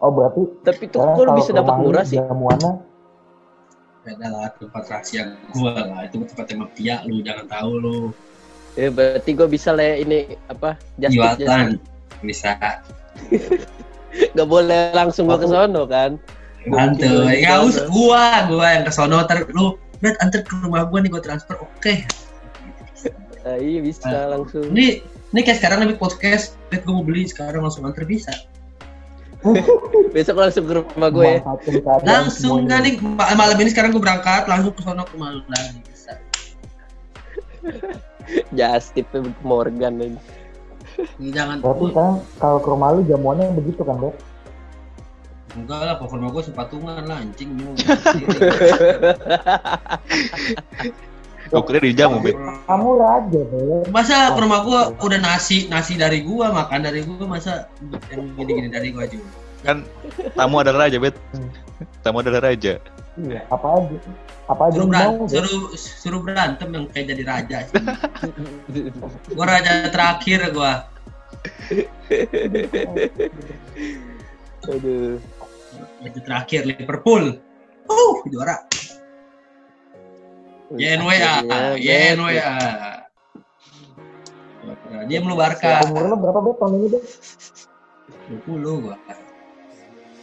oh berarti tapi tuh kok lu bisa dapat murah sih. jamuannya? Beda lah tempat rahasia gue lah. Itu tempat emang pia lu jangan tahu lu. Ya berarti gue bisa lah ya ini apa just jualan. bisa. [laughs] Nggak boleh langsung gua ke sono kan? Gokil, ya us, gua, gua yang ke sono. Ntar lu, Brad antar ke rumah gua nih gua transfer, oke. nah, iya bisa Ah. langsung. Ini, ini kayak sekarang lebih podcast, Brad gua mau beli. Sekarang langsung antar bisa. [laughs] besok langsung ke rumah gue ya Langsung kan ma- malam ini sekarang gua berangkat langsung ke sono ke lu lagi bisa. [laughs] just tip Morgan ini Ini Jangan, Berarti sekarang kalau ke rumah lu jamuannya begitu kan, Bet? enggak lah, pokoknya rumah gua sepatungan lah anjing. [laughs] gue kira di jamu bet Kamu raja, Bet. Masa ke rumah gua udah nasi, nasi dari gua, makan dari gua, masa yang gini-gini dari gua aja. kan tamu adalah raja bet tamu adalah raja Apa aja? Apa aja Suruh, yang beran- mau, suruh, suruh berantem yang kayak jadi raja. gua raja terakhir gua. aduh Raja terakhir Liverpool. Uh, juara. YNWA, YNWA. Dia melulu Barca. Umur lu berapa, Bet, tahun ini, Bet? 20 gua.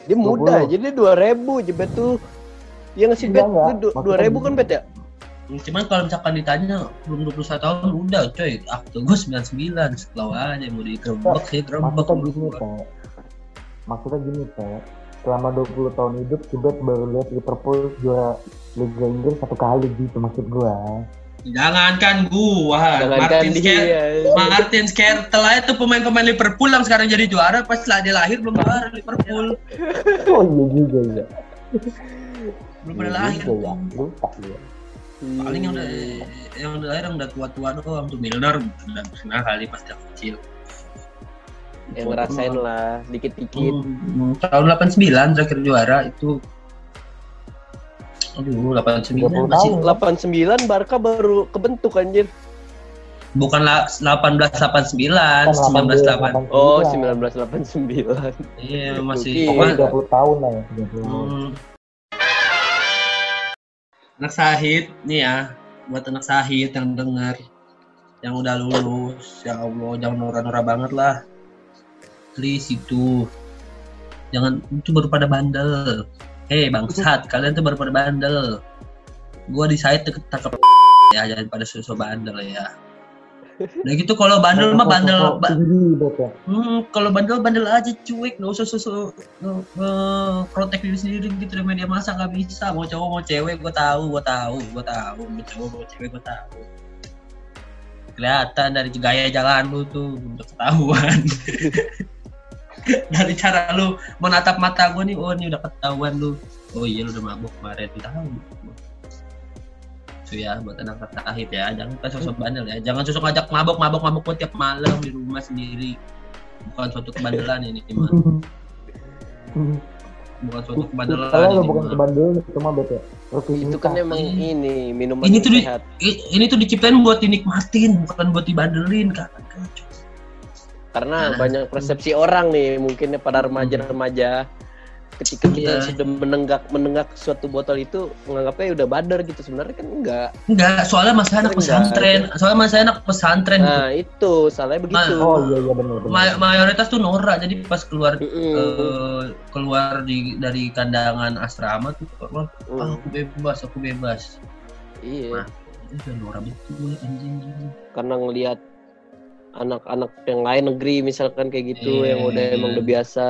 dia muda 20. jadi dua ribu jebet tuh Iya nggak sih Enggak, bet. Lu dua ribu kan bet ya Cuman kalau misalkan ditanya belum 21 tahun udah coy. Akte gua 99 setelah aja mau dikerebek sih kerebek Maksudnya gini. Pak. Maksudnya gini, Pak. Selama 20 tahun hidup, si Bet baru lihat Liverpool juara Liga Inggris satu kali gitu, maksud gua. Jangankan gua, Jangankan Martin dia. Sker, Martin Skrtel aja tuh pemain-pemain Liverpool yang sekarang jadi juara pas lah dia lahir belum juara Liverpool. Oh iya juga ya. Belum pada Iya lahir. ya. Lupa ya. Paling yang udah yang udah lahir yang udah tua-tua doang tuh Milner udah pernah kali pas dia kecil. Yang ngerasain lah dikit-dikit. Hmm, tahun 89 terakhir juara itu Aduh, 89 30 masih tahun. 89 Barca baru kebentuk anjir. bukan la- 1889, 1989. Oh, 1989. Iya, masih Pokoknya- pokoknya 30 tahun lah ya. 30 tahun. Hmm. Anak sahid nih ya, buat anak sahid yang dengar, yang udah lulus, ya Allah jangan nora-nora banget lah. Please itu, jangan itu baru pada bandel. Hei bangsat, [laughs] kalian tuh baru pada bandel. Gua di site tuh ketangkep [laughs] ya, jangan pada susu bandel ya. Udah gitu kalau bandel mah bandel, ba-. Hmm, kalau bandel bandel aja cuek, nggak usah susu protek diri sendiri gitu di media masa nggak bisa. Mau cowok mau cewek, gue tahu, gue tahu, gue tahu. Mau cowok mau cewek, gue tahu. Kelihatan dari gaya jalan lu tuh udah ketahuan. [laughs] [laughs] dari cara lu menatap mata gue nih, oh ini udah ketahuan lu. Oh iya lu udah mabuk kemarin, tahu. Itu ya buat anak tahid ya, jangan pas sosok bandel ya, jangan sosok ngajak mabok mabok mabok buat tiap malam di rumah sendiri. Bukan suatu kebandelan ini, mah. bukan suatu kebandelan. Kalau ini, bukan kebandelan itu mah bet ya. Itu kan emang ini minuman Ini tuh di- ini tuh diciptain buat dinikmatin, bukan buat dibandelin kan. Karena Nah. banyak persepsi orang nih, mungkinnya pada remaja-remaja ketika kita Iya. sudah menenggak menenggak suatu botol itu menganggapnya udah badar gitu sebenarnya kan enggak Enggak, soalnya masih anak Enggak, pesantren, soalnya masih anak pesantren gitu. nah itu salahnya begitu Oh iya iya benar benar. Ma- mayoritas tuh norak, jadi pas keluar Mm-mm. eh, keluar di dari kandangan asrama tuh keluar, Mm. "Ah, aku bebas, aku bebas. iya Nah. Itu udah norak betul anjing. karena ngelihat anak-anak yang lain negeri misalkan kayak gitu Iya. yang udah emang udah biasa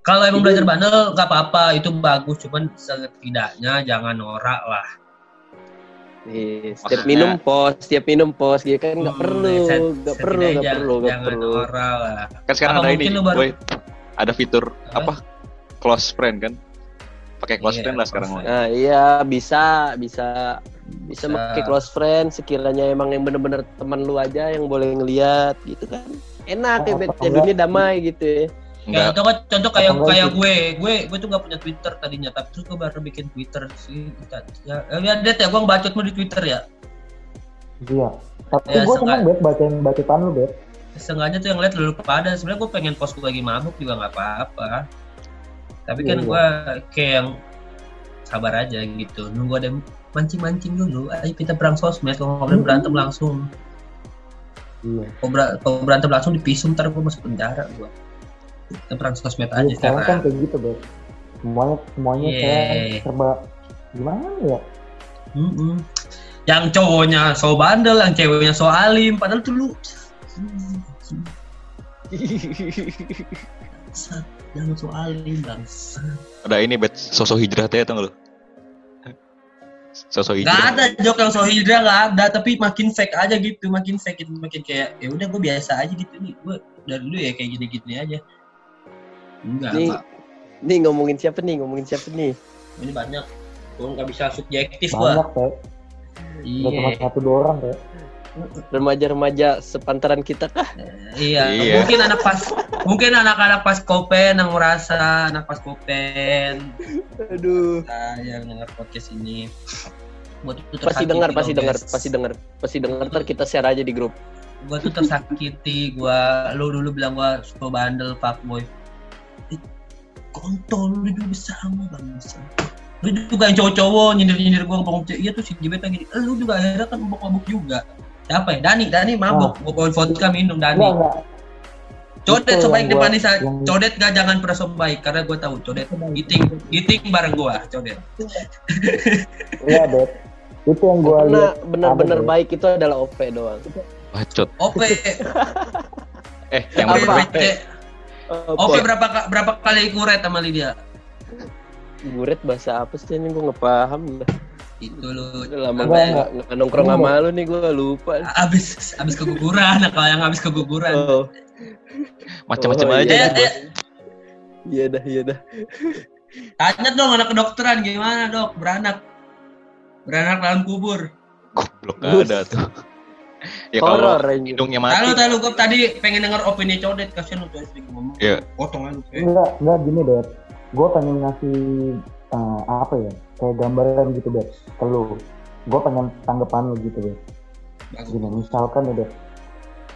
Kalau emang belajar bandel nggak apa-apa, itu bagus, cuman setidaknya jangan norak lah. Iya, setiap Maksudnya- minum pos setiap minum pos gitu kan nggak Hmm, perlu nggak perlu nggak perlu nggak jangan perlu norak lah. Kan sekarang Apa ada ini, baru- boy. Ada fitur Apa? apa? Close friend kan? Pakai close Iya, friend lah sekarang. Nah iya bisa bisa bisa pakai close friend sekiranya emang yang bener-bener teman lu aja yang boleh ngeliat gitu kan enak ya Oh, ya enggak? dunia damai gitu ya Enggak. Contoh, contoh kayak kayak gue, gue gue tuh gak punya Twitter tadinya, tapi terus gue baru bikin Twitter sih. Ya, ya lihat ya, gue ngebacot di Twitter ya. Iya. Tapi Ya, gue sengaja. seneng bet bacain bacotan lu bet. Sengaja tuh yang lihat dulu pada. Sebenarnya gue pengen post gue lagi mabuk juga nggak apa-apa. Tapi kan Iya, gue kayak yang sabar aja gitu. Nunggu ada mancing-mancing dulu. Ayo kita perang sosmed. Kalau nggak boleh berantem langsung. Iya. Kalau ber- kalau berantem langsung dipisum ntar gue masuk penjara gue. Kita perang sosmed aja Iya, sekarang kan kayak gitu bet. Semuanya semuanya Iya. kayak serba gimana ya? Mm-mm. Yang cowoknya so bandel, yang ceweknya so alim, padahal tuh lu [laughs] Bangsat, jangan so alim bangsa. Ada ini bet sosok hijrah teh tau nggak lu? Sosok Gak hijrah. ada jok yang so hijrah gak ada, tapi makin fake aja gitu, makin fake itu makin kayak ya udah gue biasa aja gitu nih, gue dari dulu ya kayak gini-gini aja. Enggak, nih Pak. nih ngomongin siapa nih ngomongin siapa nih ini banyak. Gue nggak bisa subjektif gue. Banyak teh. Gak cuma Iya. satu dua orang teh. Remaja-remaja sepantaran kita kah Iya, Iya. mungkin anak pas, mungkin anak-anak pas kopen yang merasa anak pas kopen aduh nah, yang dengar podcast ini. Gua tuh pasti dengar pasti dengar pasti dengar pasti dengar ntar kita share aja di grup Gua tuh tersakiti, gua lu dulu bilang gua suka bandel fuckboy. Kontol lu juga sama bangsa. Lu juga yang cowok-cowok nyindir-nyindir gua ngomong iya tuh si Jibet lagi. Eh, Lu juga akhirnya kan mabuk-mabuk juga. Siapa ya? Dani, Dani mabuk. Gua bawain vodka minum Dani. Enggak enggak. Codet sebaik yang depan Nisa. yang- Codet gak jangan pernah sebaik karena gue tahu Codet giting giting bareng gua Codet. [laughs] Iya bet. Itu yang gue karena lihat. benar-benar baik itu adalah OP doang Bacot. OP [laughs] Eh, yang OP OP OP berapa ka- berapa kali kuret sama Lydia? guret bahasa apa sih ini gue nggak paham dah. Itu lu Udah lama Enggak, nggak nggak nongkrong sama lu nih gue lupa. abis abis keguguran kalau yang habis keguguran. Oh, Macam-macam Oh, aja. iya. Bos. iya dah, iya dah. Tanya dong anak kedokteran gimana dok beranak beranak dalam kubur. Goblok nggak ada tuh. ya kalau hidungnya Tahu mati. tahu gue tadi pengen denger opini codet kasihan lu tuh sering ngomong. Iya. Potong aja. Enggak, enggak gini deh. Gue pengen ngasih eh, apa ya, gambaran gitu deh ke lu. Gue pengen tanggapan lu gitu deh. Gini, misalkan deh,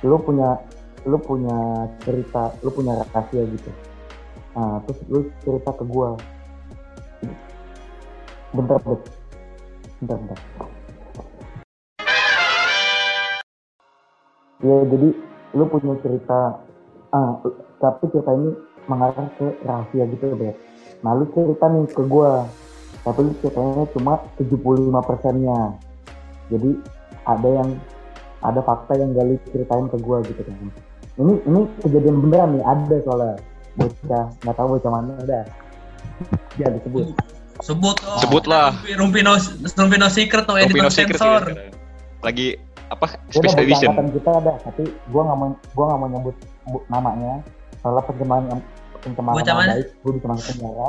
lu punya lu punya cerita, lu punya rahasia gitu. Nah, terus lu cerita ke gue. Bentar, bentar. Bentar, bentar. Ya, jadi lu punya cerita, ah, tapi cerita ini mengarah ke rahasia gitu deh. Nah, lu cerita nih ke gua. Tapi ceritanya cuma 75 persennya. Jadi ada yang ada fakta yang gak lu ceritain ke gua gitu kan. Ini ini kejadian beneran nih ada soalnya. Bocah nggak tahu bocah mana udah. Ya disebut. Sebut oh. Sebutlah. Rumpi, rumpi no, rumpi no secret no editor no secret sensor. sekarang. Lagi apa? Special edition. kita ada, tapi gua nggak mau gua nggak mau nyebut bu- namanya. Soalnya pencemaran pencemaran baik, gua bisa masuk penjara.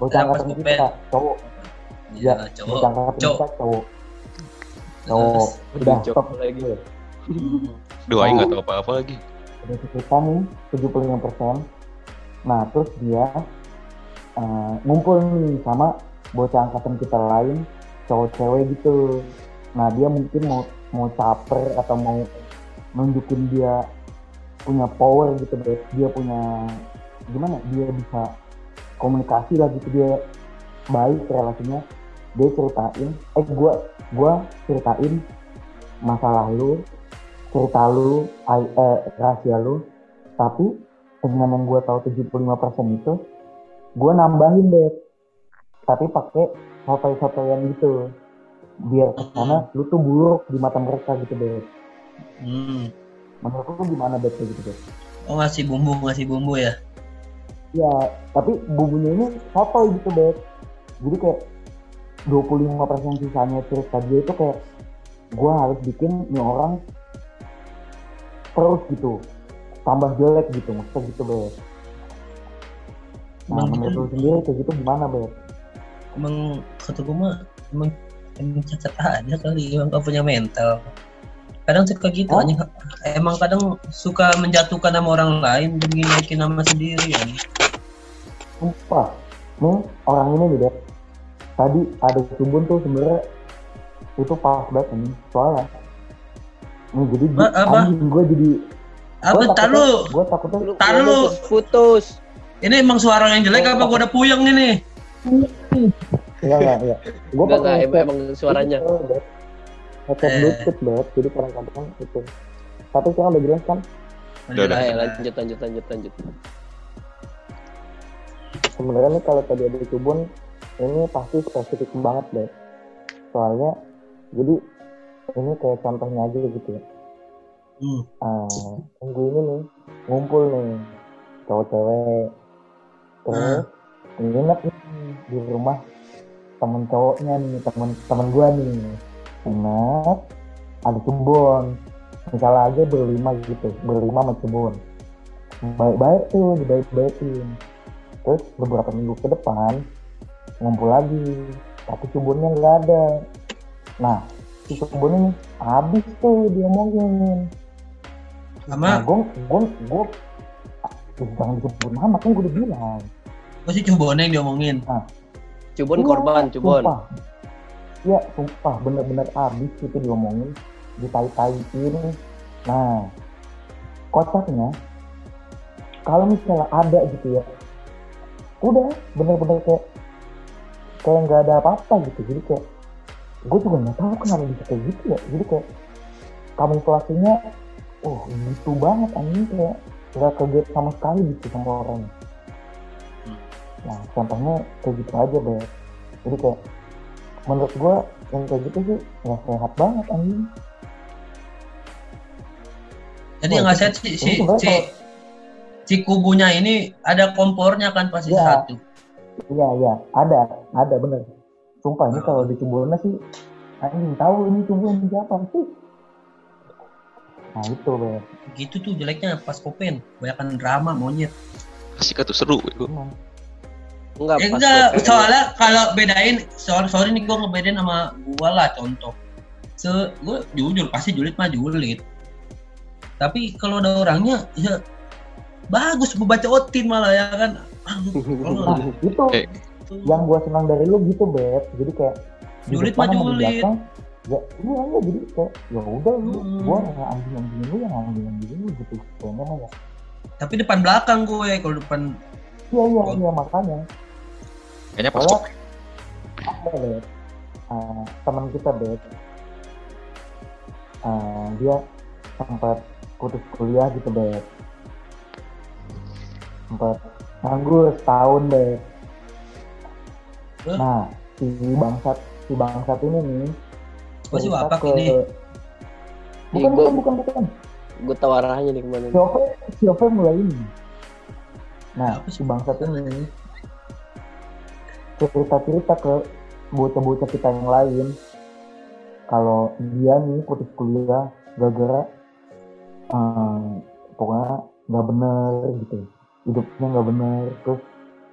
Bocah angkatan kita cowok, Iya, Ya, cowok. Cowok. kita cowok. Cowok. Udah Cowok stop lagi. Dua nggak tahu apa-apa lagi. udah cerita nih 75 nah terus dia eh, ngumpul nih sama bocah angkatan kita lain cowok cewek gitu nah dia mungkin mau mau caper atau mau nunjukin dia punya power gitu deh dia punya gimana dia bisa komunikasi lah gitu dia baik relasinya. Dia ceritain eh gua gua ceritain masalah lu cerita lu eh, rahasia lu. Tapi dengan yang gue tahu 75% itu gue nambahin deh tapi pakai sotoy-sotoyan gitu. Biar karena lu tuh buruk di mata mereka gitu deh Hmm. menurut lu gimana deh gitu deh Oh ngasih bumbu, ngasih bumbu ya. Ya tapi bumbunya ini sotoy gitu deh jadi kayak 25% sisanya cerita dia itu kayak gue harus bikin nih orang terus gitu tambah jelek gitu maksudnya gitu deh nah menurut lu sendiri kayak gitu gimana Beb? Emang kata gue mah emang emang cacat aja kali, emang gak punya mental. Kadang suka gitu, anjing. emang kadang suka menjatuhkan nama orang lain demi naikin nama sendiri ya. Sumpah, nih orang ini nih Beb. Tadi ada subun tuh sebenarnya itu pas banget ini soalnya. Nih jadi Apa- apa? gue jadi Apa tar lu? Gue takutnya Lu Tar lu. putus. Ini emang suara yang jelek apa gua udah puyeng ini? Enggak enggak enggak. Gue Enggak pakai enggak emang, emang suaranya. Headset Eh. Bluetooth jadi kadang-kadang itu. Tapi sekarang udah jelas kan? Udah, udah. Ayo lanjut lanjut lanjut lanjut. sebenarnya nih kalau tadi ada subun ini pasti spesifik banget deh soalnya jadi ini kayak contohnya aja gitu ya Hmm. Ah, minggu ini nih ngumpul nih cowok cewek terus nginep nih di rumah temen cowoknya nih temen temen gua nih nginep ada cebon misalnya aja berlima gitu berlima sama cebon baik-baik tuh dibaik-baikin terus beberapa minggu ke depan ngumpul lagi tapi cebonnya nggak ada nah si cebon ini habis tuh diomongin Nah, Sama gue, gue, gue, jangan disebut nama kan gue udah bilang. gua sih coba yang diomongin. Cubon Iya, korban, cubon. Sumpah. Iya, sumpah, bener-bener abis itu diomongin, ditai-taiin. Nah, kocaknya, kalau misalnya ada gitu ya, udah bener-bener kayak kayak nggak ada apa-apa gitu. Jadi kayak, gue juga nggak tahu kenapa bisa kayak gitu ya. Jadi kayak kamuflasenya, oh gitu banget anjing kayak nggak kaget sama sekali gitu sama orang. Hmm. Nah, contohnya kayak gitu aja deh. Jadi kayak menurut gua yang kayak gitu sih nggak sehat banget anjing. Jadi nggak sehat si, ini si, sebenarnya si, si kubunya ini ada kompornya kan pasti Iya. satu. Iya iya ada ada bener. sumpah ini kalau di Cibodas sih anjing tahu ini Cibodas siapa sih nah itu Beb Gitu tuh jeleknya pas Kopen, banyakan drama monyet. Asik tuh seru itu. Enggak, pas enggak, soalnya kalau bedain, sorry, sorry nih gue ngebedain sama gua lah contoh. Se, gue jujur pasti julid mah julid. Tapi kalau ada orangnya, ya bagus gue baca otin malah ya kan. Aduh, nah [laughs] kalau itu Eh. gitu. yang gua senang dari lu gitu Beb jadi kayak Julid mah julid. ya iya iya jadi kayak ya udah lu Hmm. gua yang anjing anjingin lu yang anjing anjingin lu gitu mah ya Tapi depan belakang gue, kalau depan iya iya Oh. iya makanya Kayaknya pas kok Eh, teman kita Beb Eh, dia sempat putus kuliah gitu Beb sempat nganggur setahun Beb Hah? nah si bangsat si bangsat ini nih sih cerita wapak ke- ini. bukan bukan bukan bukan. Gue tahu arahnya nih ke mana. si Ove si Ove mulai ini. Nah si bangsat ini cerita-cerita ke bocah-bocah kita yang lain. Kalau dia nih putus kuliah gara-gara eh, pokoknya nggak bener gitu. Hidupnya nggak bener terus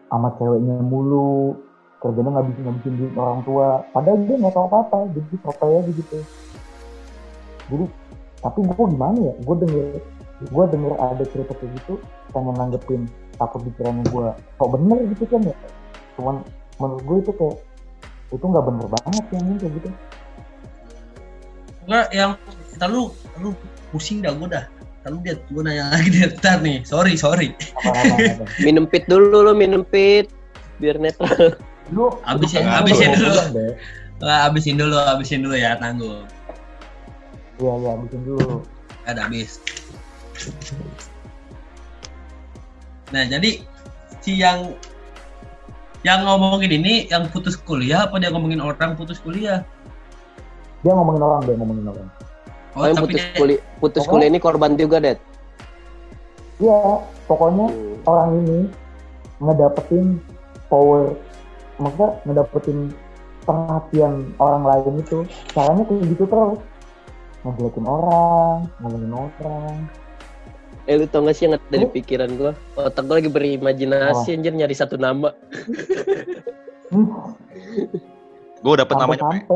sama ceweknya mulu. Kerjanya nggak bisa ngabisin duit orang tua. Padahal dia nggak tahu apa apa jadi sotoy aja gitu. Jadi tapi gue gimana ya? Gue denger gue denger ada cerita kayak gitu pengen nanggepin takut pikirannya gue kok bener gitu kan ya? Cuman menurut gue itu kayak itu nggak bener banget yang ini kayak gitu Enggak, yang kita lu lu pusing dah gue dah. Lalu dia gue nanya lagi deh ntar nih. Sorry, sorry. apa apa [laughs] Minum pit dulu lu, minum pit. Biar netral. lu habisin lu- dulu. Nggak, abisin dulu, abisin dulu ya, tanggung. iya iya habisin dulu Ada habis. Nah, jadi si yang yang ngomongin ini yang putus kuliah apa dia ngomongin orang putus kuliah? dia ngomongin orang deh ngomongin orang Oh, Oh, yang tapi putus dia, kuliah, putus Pokoknya- kuliah ini korban juga, Det. iya pokoknya Hmm. orang ini ngedapetin power maksudnya ngedapetin perhatian orang lain itu caranya kayak gitu terus ngejelekin orang ngomongin orang Eh lu tau gak sih yang ada di Oh. pikiran gua? Otak gua lagi berimajinasi anjir nyari satu nama. gue dapet namanya, Pe. sampai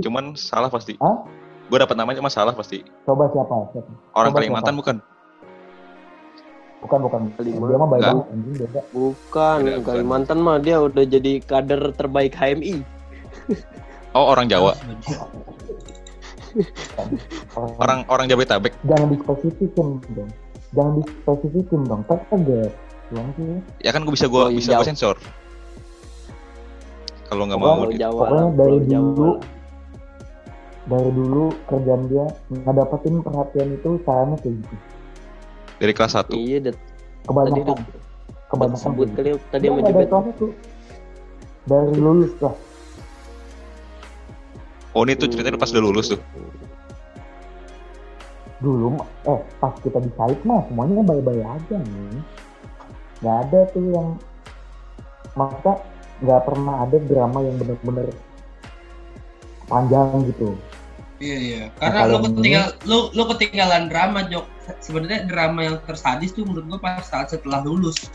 cuman salah pasti. Hah? Gue dapet namanya cuma salah pasti. coba siapa siapa Orang Coba Kalimantan bukan? bukan bukan Kalimantan. dia mah baik banget anjing beda Bukan. Kalimantan mah dia udah jadi kader terbaik HMI. [laughs] Oh orang Jawa. orang, [laughs] Orang orang Jabodetabek. jangan dispesifikin dong jangan dispesifikin dong kaget Gimana sih Ya kan gue bisa gue Oh, iya, bisa gue sensor. Kalau nggak mau. Di- Jawa pokoknya dari Jawa dulu dari dulu kerjaan dia ngedapetin perhatian itu caranya kayak gitu dari kelas 1 Iya, Det. Tadi kebanyakan udah kebanyakan sebut kayak kali gitu. tadi nggak dari Jebet. dari lulus lah Oh ini tuh ceritanya pas udah lulus tuh. Dulu eh pas kita di site mah semuanya baik-baik aja nih nggak ada tuh yang maksudnya nggak pernah ada drama yang bener-bener panjang gitu Iya iya. Nah, Karena kalau lu ini- ketinggal lu lu ketinggalan drama Jok. Sebenarnya drama yang tersadis tuh menurut gua pas saat setelah lulus.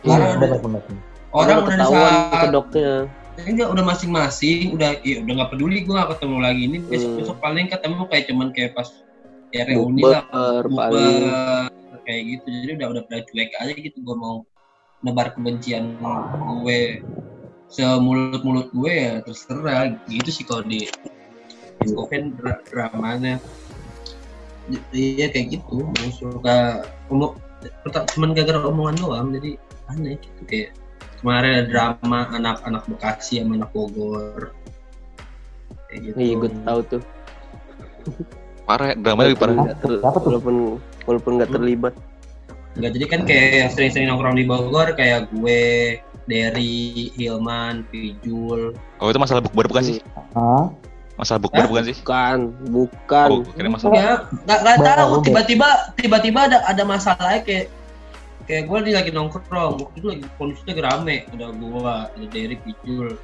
Iya, Karena udah, bener-bener orang Udah udah di ketahuan saat kedoknya. enggak udah masing-masing, udah ya udah nggak peduli gua nggak ketemu lagi ini besok Hmm. besok paling ketemu kayak cuman kayak pas ya reuni lah paling. kayak gitu. Jadi udah udah pada cuek aja gitu gue mau nebar kebencian gue. Semulut mulut gue ya terserah gitu. Sih kalau di dra- dramanya. Iya kayak gitu. Yang suka omong cuman gara-gara omongan doang. Jadi aneh gitu kayak kemarin ada drama anak-anak Bekasi sama anak Bogor. Kayak gitu. Iya, gue tahu tuh. Parah, ya, dramanya lebih parah. Nggak ter-? Walaupun walaupun nggak Hmm. terlibat. Enggak, jadi kan kayak yang sering-sering nongkrong di Bogor kayak gue, Derry, Hilman, Pijul. Oh itu masalah bukber bukan sih? Hah? Masalah bukber bukan sih? Bukan, bukan. Oh, kira masalah. Ya, nggak nggak tahu tiba-tiba tiba-tiba ada ada masalahnya kayak kayak gue lagi nongkrong, waktu itu lagi kondisinya lagi rame, ada gue, ada Derry, Pijul,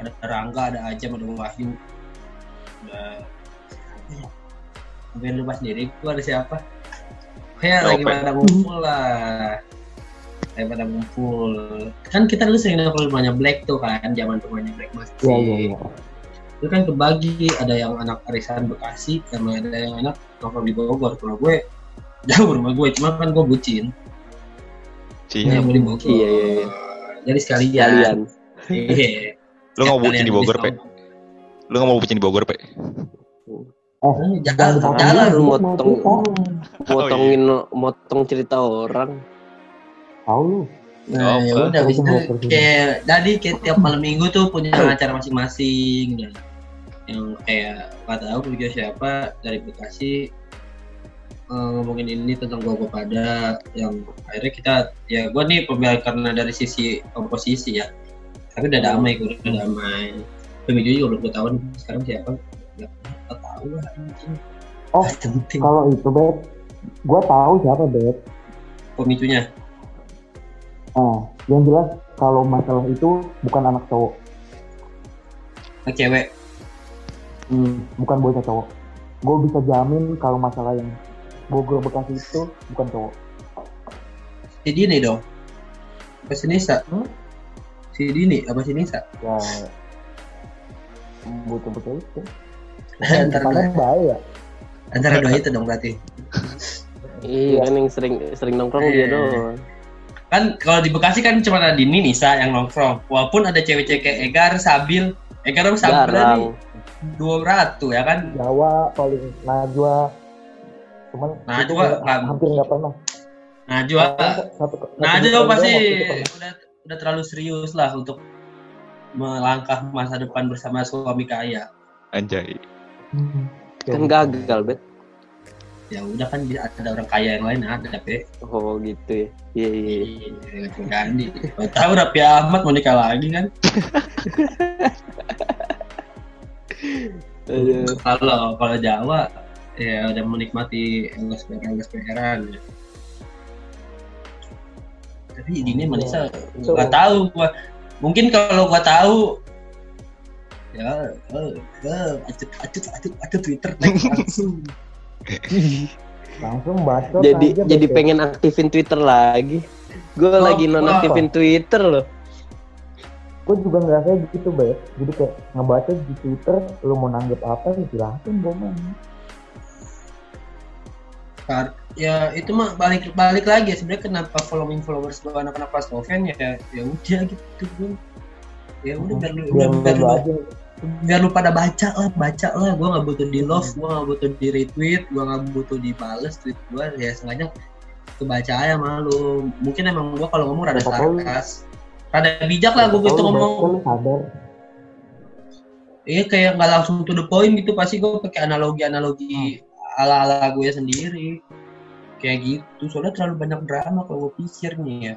ada Rangga ada Ajam ada Wahyu ada Sampai lupa sendiri gua ada siapa kayak lagi pada ngumpul lah lagi pada ngumpul kan kita dulu sering nongkrong rumahnya Black tuh kan zaman rumahnya Black masih Iya iya iya. itu kan kebagi ada yang anak arisan Bekasi sama ada yang anak nongkrong di Bogor kalau gue jauh rumah gue cuma kan gue bucin Cie. ya gue di Bogor Iya, iya, iya. jadi sekalian Kalian. iya Lu nggak mau bucin Sekalian di Bogor. Pe? Lu nggak mau bucin di Bogor, Pe? Eh, Jalan, jangan jalan, dipaksa, lu motong. cerita. Motongin motong cerita orang. Tahu lu. Nah, Oh, ya udah habis itu kayak tadi kayak tiap malam minggu tuh punya acara masing-masing dan yang kayak nggak tahu juga siapa dari Bekasi eh, ngomongin ini tentang gua pada yang akhirnya kita ya gua nih pembela karena dari sisi oposisi ya tapi udah damai gua udah damai pemicu juga belum tahu nih sekarang siapa nggak nggak tahu lah anjing. Oh, penting Kalau itu bet, gua tahu siapa bet. pemicunya Nah, yang jelas kalau masalah itu bukan anak cowok, Nah, cewek Hmm, bukan bocah cowok. Gue bisa jamin kalau masalah yang Bogor Bekasi itu bukan cowok. si Dini dong apa si Nisa Hmm? si Dini apa si Nisa Ya, bocah-bocah itu. Antara Karena bahaya. antara dua itu dong berarti Iya kan yang sering sering nongkrong dia Iya. doang. kan kalau di Bekasi kan cuma ada Dini Nisa yang nongkrong walaupun ada cewek-cewek kayak Egar Sabil Egar sama Sabil nih dua ratu ya kan Jawa paling Najwa. Cuman Najwa nggak- hampir nggak pernah. Najwa satu, Najwa pasti udah udah terlalu serius lah untuk melangkah masa depan bersama suami kaya Anjay. Hmm. Kan gagal, Bet. ya udah kan bisa ada orang kaya yang lain ada pe Oh gitu ya. Iya iya. iya. Iya. Mau tahu Raffi Ahmad mau nikah lagi kan? [laughs] Kalau kalau Jawa ya udah menikmati LSPR LSPRan ya. Tapi ini Manisa So- nggak tahu gua. Mungkin kalau gua tahu ya eh, acut acut acut acut Twitter [laughs] langsung. Langsung bacot Jadi aja, jadi Bet. pengen aktifin Twitter lagi. Gue Oh, lagi nonaktifin Twitter loh. gue juga ngerasa gitu bet jadi kayak ngebaca di twitter lu mau nanggep apa ya silahkan gue ya itu mah balik balik lagi ya sebenarnya kenapa following followers gua anak-anak pas Noven ya ya udah gitu bro. Ya udah biar lu biar udah biar lu aja biar lu pada baca lah baca lah. Gue nggak butuh di love gue nggak butuh di retweet gue nggak butuh dibales tweet gue ya sengaja kebaca aja sama lu. Mungkin emang gue kalau ngomong rada sarkas. Rada bijak lah gue gitu ngomong. sadar iya kayak nggak langsung to the point gitu. Pasti gue pakai analogi analogi ala ala gue sendiri. Kayak gitu. Soalnya terlalu banyak drama kalau gue pikir nih ya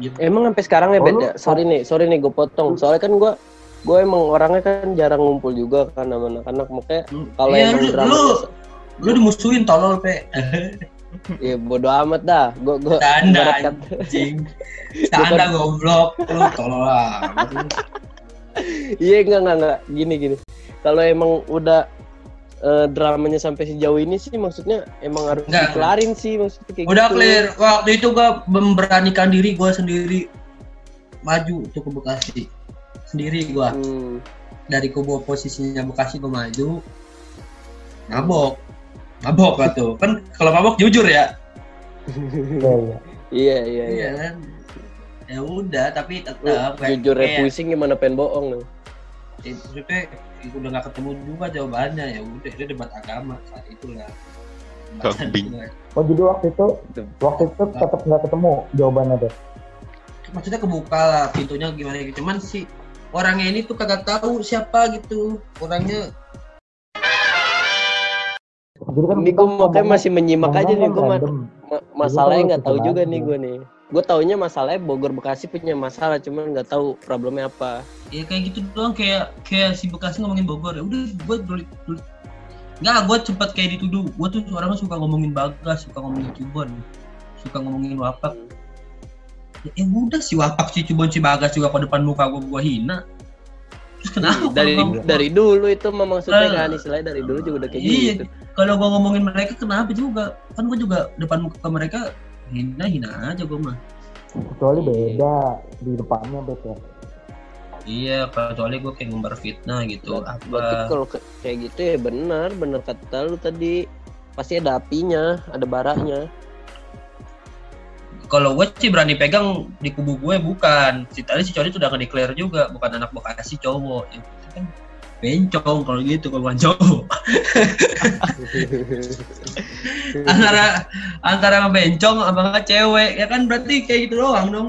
gitu. Emang sampai sekarang ya, Oh, ya? Sorry nih, sorry nih gue potong. Soalnya kan gue gue emang orangnya kan jarang ngumpul juga kan sama anak-anak. Makanya kalau Iya, emang lu, drama lu lu dimusuhin tolol pe. [laughs] Ya bodo amat dah. Gue gue Tanda anjing. [laughs] Tanda goblok. Lu tolol lah. [laughs] Iya enggak enggak enggak. Gini gini. Kalau emang udah eh, dramanya sampai sejauh ini sih maksudnya emang harus Enggak. dikelarin sih maksudnya kayak Udah gitu. clear. Waktu itu gua memberanikan diri gua sendiri maju tuh ke Bekasi. Sendiri gua. Hmm. Dari kubu oposisinya Bekasi gua maju. Mabok. Mabok lah tuh. Kan kalau mabok jujur ya. ya [laughs] ya iya iya iya Iya kan. Ya udah, tapi tetap jujur ya kayak- pusing gimana pengen bohong nih ya, maksudnya udah nggak ketemu juga jawabannya. Ya udah itu debat agama saat itulah Kambing. oh jadi waktu itu waktu itu tetap nggak ketemu jawabannya deh maksudnya kebuka lah pintunya gimana gitu. Cuman si orangnya ini tuh kagak tahu siapa gitu. Orangnya jadi kan gue makanya masih menyimak aja nih gue masalahnya nggak tahu juga nih gue nih gue taunya masalahnya Bogor Bekasi punya masalah cuman nggak tahu problemnya apa. Ya kayak gitu doang kayak kayak si Bekasi ngomongin Bogor. Ya udah gue dulu nggak gue cepet kayak dituduh. Gue tuh orangnya suka ngomongin Bagas suka ngomongin Cibon suka ngomongin Wapak. Ya, ya udah si Wapak si Cibon si Bagas juga ke depan muka gue gue hina. Terus kenapa dari gua- dari dulu itu maksudnya Eh. kan istilahnya dari dulu juga udah kayak Iya. gitu. kalau gua ngomongin mereka kenapa juga? Kan gua juga depan muka mereka hina hina aja gua mah. Kecuali beda di depannya beda iya kecuali gua kayak ngumbar fitnah gitu. Berarti apa? kalau kayak gitu ya benar, benar kata lu tadi. Pasti ada apinya, ada baranya. kalau gue sih berani pegang di kubu gue bukan. Si tadi si Cody sudah nggak declare juga bukan anak bekasi cowok. Yang kan bencong kalau gitu kalau bukan cowok [laughs] antara antara sama bencong sama nggak cewek ya kan berarti kayak gitu doang dong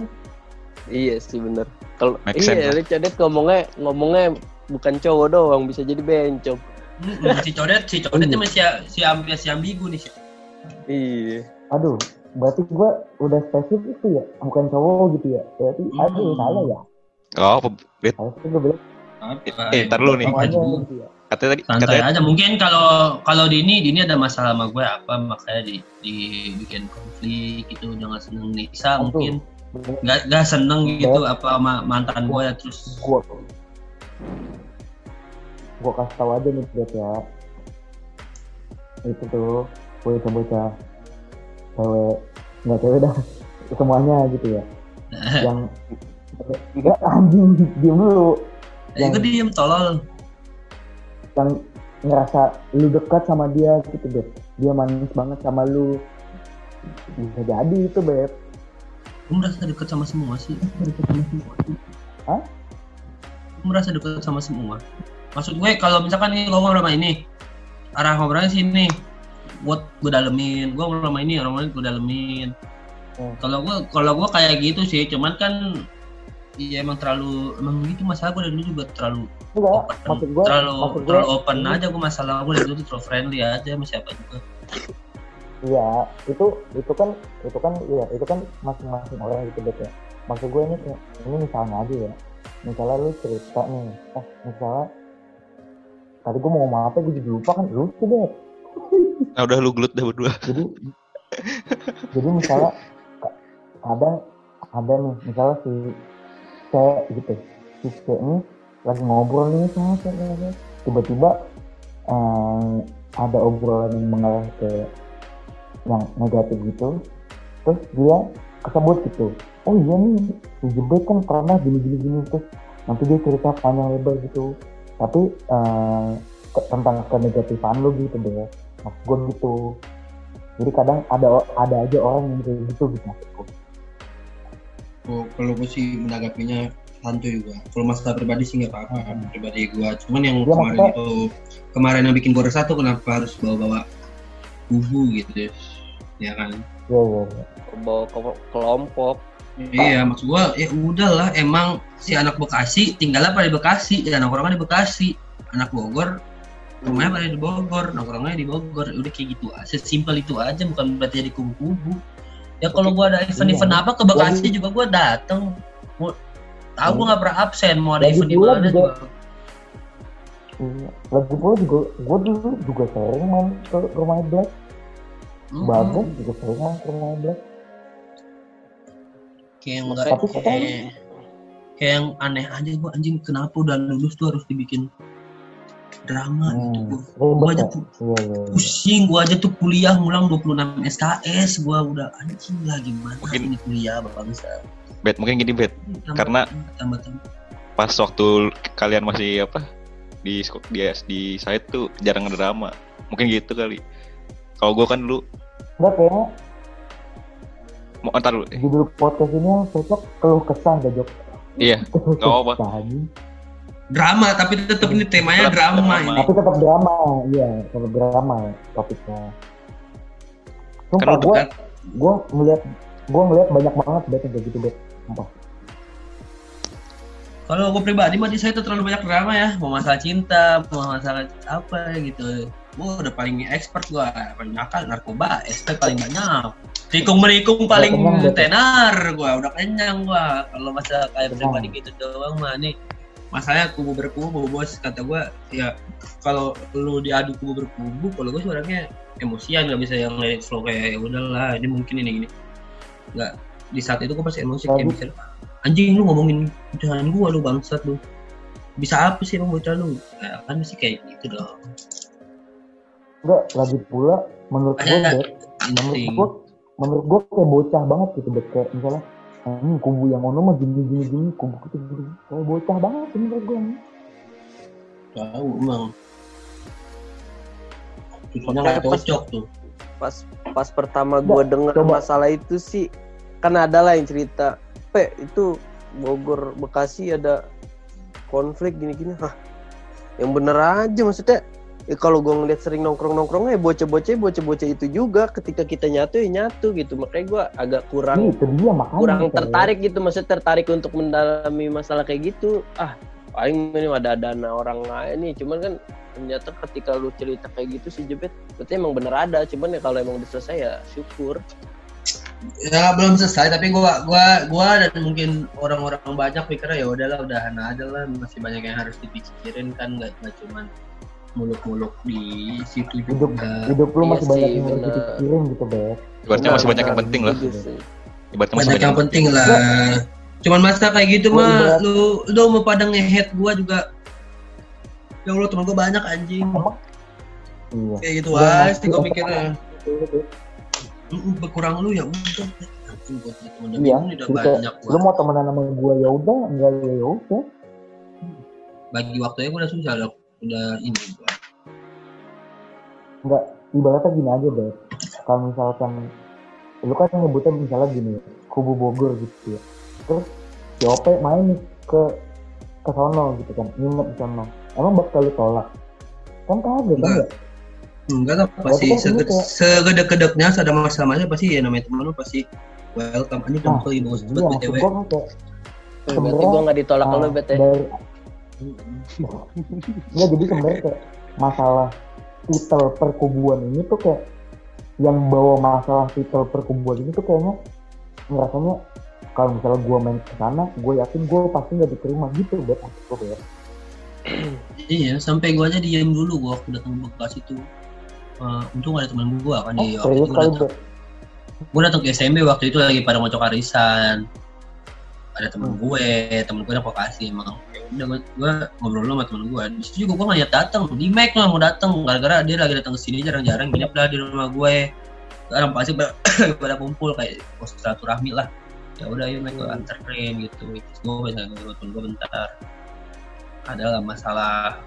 iya sih benar. Kalau iya, lu Cadet ngomongnya ngomongnya bukan cowok doang, bisa jadi bencong. Mm-mm, si codet si codetnya masih si am- si ambigu nih Iya. aduh berarti gua udah spesifik tuh ya bukan cowok gitu ya berarti Hmm. aduh salah ya Oh, apa? Bet? harusnya gue bilang Eh, ntar dulu nih. gitu ya. Katanya tadi, santai katanya aja. Mungkin kalau kalau Dini Dini ada masalah sama gue apa? Makanya di dibikin konflik gitu. Jangan seneng Nisa Aduh. mungkin. Nggak nggak seneng gitu apa sama mantan gue ya terus gua gua kasih tahu aja nih Beb ya. Itu tuh bocah-bocah cewek nggak cewek dah [laughs] semuanya gitu ya. [laughs] Yang ya anjing diem dulu ya gue diem tolol. Yang ngerasa lu dekat sama dia gitu Beb. Dia manis banget sama lu. Bisa jadi itu Beb. Gue merasa deket sama semua sih? Hah? gue merasa deket sama semua? Maksud gue kalau misalkan nih ngomong sama ini. Arah ngobrolnya sini gue gue dalemin. Gue ngobrol sama ini orang lain gue dalemin. Hmm. kalau gue kalau gue kayak gitu sih. Cuman kan Iya emang terlalu emang gitu masalah gue dari dulu juga terlalu enggak open maksud gua terlalu maksud gua terlalu open aja gue masalah gue dari dulu tuh terlalu friendly aja sama siapa juga Iya, itu itu kan itu kan iya itu kan masing-masing orang gitu bet ya. Maksud gue ini kayak- ini misalnya aja ya. Misalnya lu cerita nih, eh misalnya tadi gue mau ngomong apa gue jadi lupa kan lucu bet. nah, udah lu gelut dah berdua. Jadi jadi misalnya ada ada nih misalnya si C gitu, si C ini lagi ngobrol nih sama C nih, tiba-tiba eh, ada obrolan yang mengarah ke yang negatif gitu. Terus dia kesebut gitu. Oh iya nih si Jebet kan pernah gini gini gini terus nanti dia cerita panjang lebar gitu. Tapi ke- tentang kenegatifan lu gitu deh maksud gue gitu. Jadi kadang ada ada aja orang yang kayak gitu gitu maksudku Oh, kalau gue sih menanggapinya santuy juga. Kalau masalah pribadi sih nggak apa-apa Hmm. pribadi gue. Cuman yang Iya, kemarin maksudnya- itu kemarin yang bikin gue resah tuh kenapa harus bawa-bawa kubu gitu, ya kan? iya iya iya. Bawa ke kelompok. Iya, maksud gue ya udahlah. Emang si anak Bekasi tinggalnya pada di Bekasi, ya nongkrongnya di Bekasi. Anak Bogor rumahnya pada di Bogor, nongkrongnya di Bogor. Udah kayak gitu aja, simpel itu aja, bukan berarti jadi kubu-kubu. Ya kalau gua ada event-event Iya. apa ke Bekasi juga gua dateng. Mau tahu gua nggak pernah absen, mau ada Lagi event di mana juga-. Iya. lagi pula juga gue dulu juga sering main ke rumah Black Hmm, bagus juga sering main ke rumah Black Kayak yang enggak kayak, kayak yang aneh aja gua anjing kenapa udah lulus tuh harus dibikin drama gitu. hmm. Gua, gua ribet aja ya tuh iya. pusing gua aja tuh kuliah ngulang 26 SKS gua udah anjing lah gimana Mungkin- ini kuliah bangsa Bet, mungkin gini Bet. Karena- tambah, tambah. Pas waktu kalian masih apa di di di site tuh jarang ada drama. Mungkin gitu kali. Kalau gua kan dulu Enggak kayaknya mau antar dulu. Judul podcast ini yang cocok keluh kesah dah Jok Iya, [laughs] nggak apa-apa. Drama tapi tetap ini temanya Tetap drama, drama. ini. Tapi tetap drama iya tetap drama topiknya. Sumpah gue gue ngeliat gue ngeliat banyak banget bet kayak gitu bet. Sumpah. Kalau gue pribadi mah di saya tuh terlalu banyak drama ya. Mau masalah cinta mau masalah apa gitu. Gue udah paling expert gue paling nakal narkoba SP paling banyak. Tikung merikung paling tenar gue udah kenyang gue kalau masalah kayak pribadi gitu doang mah nih masalahnya kubu berkubu bos. Kata gue ya kalau lu diadu kubu berkubu kalau gue sih orangnya emosian nggak bisa yang let it flow kayak ya udahlah ini mungkin ini gini. Nggak. Di saat itu gue pasti emosi kayak mikir anjing lu ngomongin jangan gua lu bangsat lu. Bisa apa sih emang bocah lu? Ya, kan sih kayak gitu dong. Enggak, lagi pula menurut gue menurut gue menurut gue kayak bocah banget gitu kayak misalnya hmm, kubu yang ono mah gini gini gini kubu itu gini kayak bocah banget ini menurut gue tahu emang. Soalnya nggak Pas- cocok tuh. pas pas pertama gue denger coba. masalah itu sih kan ada lah yang cerita pe itu Bogor Bekasi ada konflik gini-gini. Hah yang bener aja maksudnya ya kalau gue ngeliat sering nongkrong nongkrong ya bocah-bocah bocah-bocah itu juga ketika kita nyatu ya nyatu gitu. Makanya gue agak kurang itu dia makanya kurang kayak- tertarik gitu. Maksudnya tertarik untuk mendalami masalah kayak gitu. Ah paling ini ada dana orang lain nih. Cuman kan ternyata ketika lu cerita kayak gitu sih jebet berarti emang bener ada. Cuman ya kalau emang udah selesai ya syukur. Ya belum selesai. Tapi gua gua gua dan mungkin orang-orang banyak pikirnya ya udahlah udahan aja lah. Masih banyak yang harus dipikirin kan nggak nggak cuman muluk-muluk di situ Hidup- juga. Hidup lu Iya masih sih, banyak yang harus dipikirin gitu Bet Ibaratnya masih banyak yang penting lah. Sih. Ibaratnya masih banyak yang penting lah. Cuman masa kayak gitu mah lu lu mau pada ngehead gua juga. Ya Allah teman gua banyak anjing. Iya. Kayak gitu masih gua mikirnya. Gitu, gitu. "Mm, berkurang lu ya udah. Temen Iya, udah banyak lu mau temenan sama gua ya udah. Enggak ya ya udah. Bagi waktunya gua udah susah udah udah ini gua. Enggak ibaratnya gini aja Bet kalau misalkan lu kan nyebutnya misalnya gini kubu Bogor gitu ya. Terus Ope main nih ke ke sono gitu kan nginep di sono. Emang bakal lu tolak? Kan kagak kan? Enggak. ya enggak lah pasti kan ini sege- kayak- segedek-gedeknya ada masalah-masalah pasti ya namanya temen lu pasti welcome. Aja Nah, iya banget maksud BTW gua kan kayak Eh, berarti gue nggak ditolak ah, lu bet ya? dari ya jadi sebenarnya kayak masalah titel perkubuan ini tuh kayak yang bawa masalah titel perkubuan ini tuh kayaknya ngerasanya kalau misalnya gua main ke sana gue yakin gue pasti nggak diterima gitu bet aku ya Iya, sampai gua aja diem dulu gua waktu datang ke Bekasi itu. Eh, untung ada teman gua kan oh, di waktu itu datang, gua datang ke SMB waktu itu lagi pada ngocok arisan. Ada temen gue, temen gue yang Bekasi emang. Ya udah gua, gua ngobrol sama temen gua. Di situ juga gua nggak lihat datang, di Mac lah mau datang gara-gara dia lagi datang ke sini jarang-jarang nginep lah di rumah gue. Sekarang pasti pada, [coughs] pada kumpul kayak pos silaturahmi lah. Ya udah ayo Mac gua anterin gitu. Terus gua bisa ngobrol temen gua bentar. Adalah masalah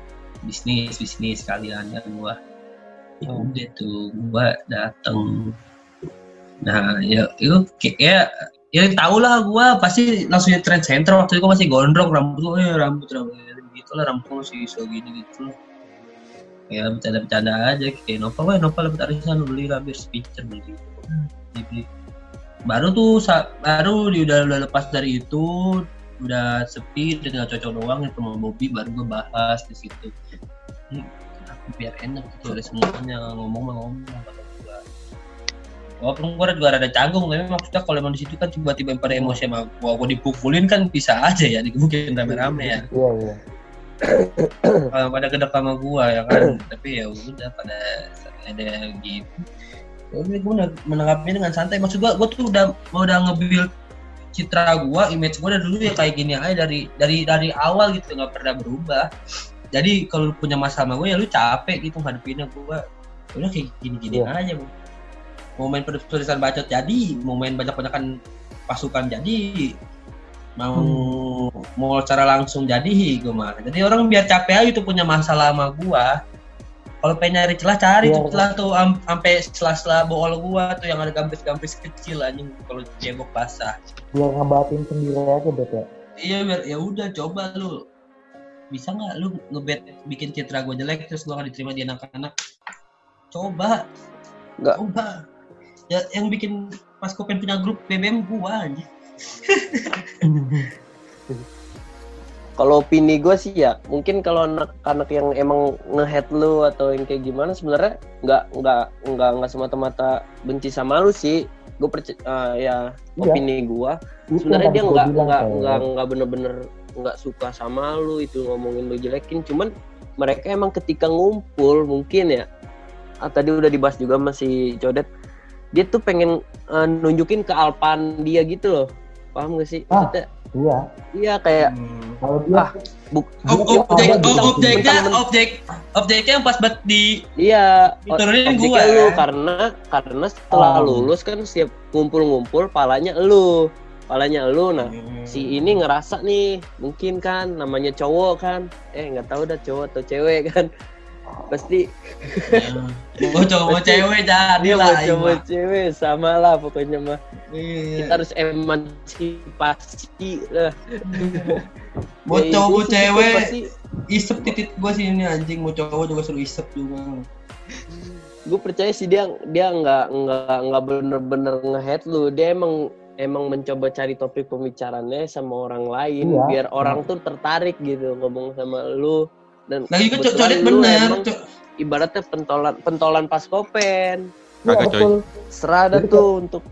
bisnis bisnis kalian kan gua ya Hmm. udah tuh gua dateng nah ya itu kayak ya tau lah gua pasti langsung trend center waktu itu gua masih gondrong rambut gua eh, rambut rambut. Gitu lah rambut gua masih segini gitu. Lah ya bercanda-bercanda aja kayak Nova. Wah Nova dapat arisan beli lah biar speaker beli. Beli. baru tuh baru di udah udah lepas dari itu udah sepi udah tinggal cocok doang ya sama Bobby baru gue bahas di situ. Kenapa biar enak gitu ada semuanya ngomong ngomong walaupun gue juga rada canggung tapi maksudnya kalau emang di situ kan tiba-tiba pada emosi sama gua gua dipukulin kan bisa aja ya digebukin rame-rame ya. Iya iya. Kalau pada gedek sama gua ya kan tapi ya udah pada ada gitu. Ya udah gua udah menanggapinya dengan santai. Maksud gua gua tuh udah udah nge-build citra gua image gua dari dulu ya kayak gini aja dari dari dari awal gitu nggak pernah berubah. Jadi kalau punya masalah sama gua ya lu capek gitu ngadepinnya gua. Ya udah kayak gini-gini Iya. aja gua mau main tulisan bacot jadi mau main banyak-banyakan pasukan jadi mau mau secara langsung jadi gue mah. Jadi orang biar capek aja tuh punya masalah sama gua. Kalau pengen nyari celah cari Iya, tuh celah tuh am- sampai celah-celah bool gua tuh yang ada gampis-gampis kecil anjing kalau cebok basah. Biar ngebatin sendiri aja bet ya? Iya biar ya udah coba lu. Bisa nggak lu ngebet bikin citra gua jelek terus gua nggak diterima di anak-anak? Coba. Nggak. coba ya yang bikin pas kopen punya grup BBM gua anjing. [laughs] Kalau opini gue sih ya mungkin kalau anak-anak yang emang ngehead lu atau yang kayak gimana sebenarnya nggak nggak nggak nggak semata-mata benci sama lu sih. Gue percaya ya Iya. opini gue sebenarnya dia nggak nggak nggak nggak bener-bener nggak suka sama lu itu ngomongin lu jelekin. Cuman mereka emang ketika ngumpul mungkin ya ah, tadi udah dibahas juga masih codet dia tuh pengen eh, nunjukin kealpan dia gitu loh paham gak sih Ah. maksudnya iya Iya kayak Hmm. kalau dia Ah, buk Ob- Dia objek, ob- di- objeknya, objek, objeknya yang pas banget di Iya, Diturunin objeknya gua. lu karena karena setelah Oh. lulus kan siap ngumpul-ngumpul palanya lu. Palanya lu nah si ini ngerasa nih mungkin kan namanya cowok kan eh nggak tahu dah cowok atau cewek kan pasti. Mau cowok mau cewek jadi dia lah mau cowok cewek sama lah pokoknya mah. Iya. kita harus emansipasi lah. Mau Ya, cowok itu mau cewek pasti. isep titik gua sih ini anjing. Mau cowok juga suruh isep juga. Gue percaya sih dia dia nggak nggak nggak bener-bener ngehead lu. Dia emang emang mencoba cari topik pembicaranya sama orang lain Iya. biar orang tuh tertarik gitu ngomong sama lu dan lagi gue kebetulan coret bener. emang Co- ibaratnya pentolan pentolan pas kopen. Kagak, coy. serada Jadi tuh untuk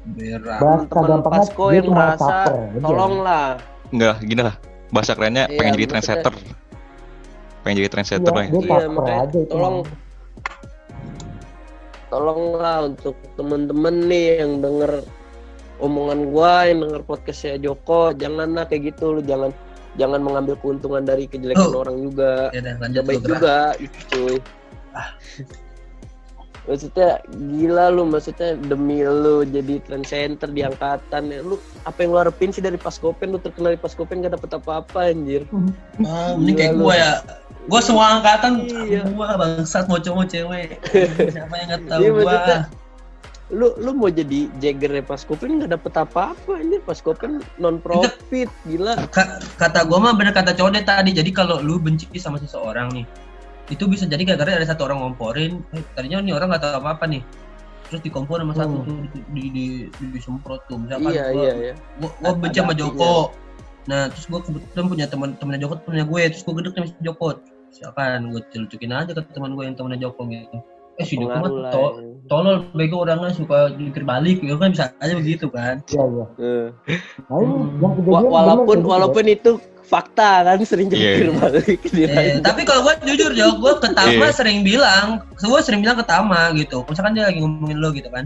teman-teman Pasko yang merasa tolonglah. Enggak, gini lah. Bahasa kerennya Iya, pengen jadi trendsetter. Pengen jadi trendsetter iya, Iya, makanya tolong. Tolonglah untuk temen-temen nih yang denger omongan gua yang denger podcastnya Joko. Janganlah kayak gitu lu jangan jangan mengambil keuntungan dari kejelekan Oh. orang juga. Ya Gak lanjut baik juga itu cuy [laughs] maksudnya gila lu maksudnya demi lu jadi trend center di angkatan. Ya, lu apa yang lu harapin sih dari Paskopen lu terkenal di Paskopen gak dapet apa-apa anjir. Ah ini kayak gua ya. Gua semua angkatan Iya. gua bangsat mau cowok cewek. [laughs] Siapa yang nggak tahu Iya, gua? maksudnya, lu lu mau jadi jagger Paskopen gak dapet apa-apa anjir Paskopen non profit gila. Ka- kata gua mah bener kata cowok deh tadi jadi kalau lu benci sama seseorang nih itu bisa jadi gara-gara ada satu orang ngomporin eh, tadinya nih orang nggak tahu apa apa nih terus dikompor sama satu Hmm. tuh di, di, di, di- disemprot tuh misalkan. Iya gua, iya iya. gua, gua benci sama Joko. Nah terus gua kebetulan punya teman temennya Joko temennya gue terus gua gedek sama Joko. Silakan gue celutukin aja ke teman gue yang temennya Joko gitu eh si Joko mah to- ya. tolol bego orangnya suka jungkir balik gitu kan bisa aja begitu kan iya iya Eh. Hmm. walaupun gitu, walaupun itu fakta kan sering Iya. jungkir balik Eh, tapi kalau gue jujur Jok, gue ke Tama Iya. sering bilang, gue sering bilang ke Tama gitu. Misalkan dia lagi ngomongin lo gitu kan,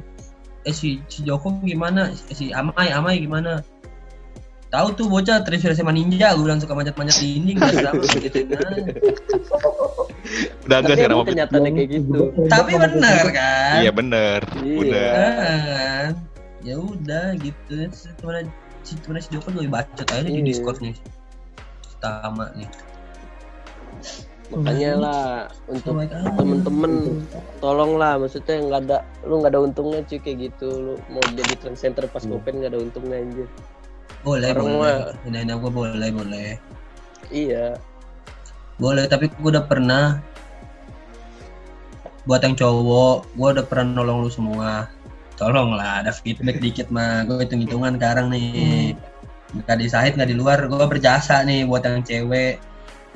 eh si, si Joko gimana, Eh, si Amai Amai gimana? Tahu tuh bocah terinspirasi sama ninja, gue bilang suka manjat-manjat dinding, gak sama [laughs] gitu. Udah enggak tapi sekarang kenyataannya kayak gitu tapi bener kan? Iya bener. Iya. Udah. Kan? Ya udah gitu. Si temennya si, Joko lebih bacot aja di Iya. Discord nih. Si Tama nih. makanya lah untuk aja. temen-temen tolonglah maksudnya nggak ada lu nggak ada untungnya cuy kayak gitu lu mau jadi trend center pas open nggak ada untungnya anjir Boleh, Orang boleh. mah- gue boleh, boleh. iya Boleh, tapi gue udah pernah buat yang cowok, gue udah pernah nolong lu semua. Tolong lah, ada feedback dikit mah. Gue hitung hitungan sekarang nih. Nggak di sahid, nggak di luar, gue berjasa nih buat yang cewek.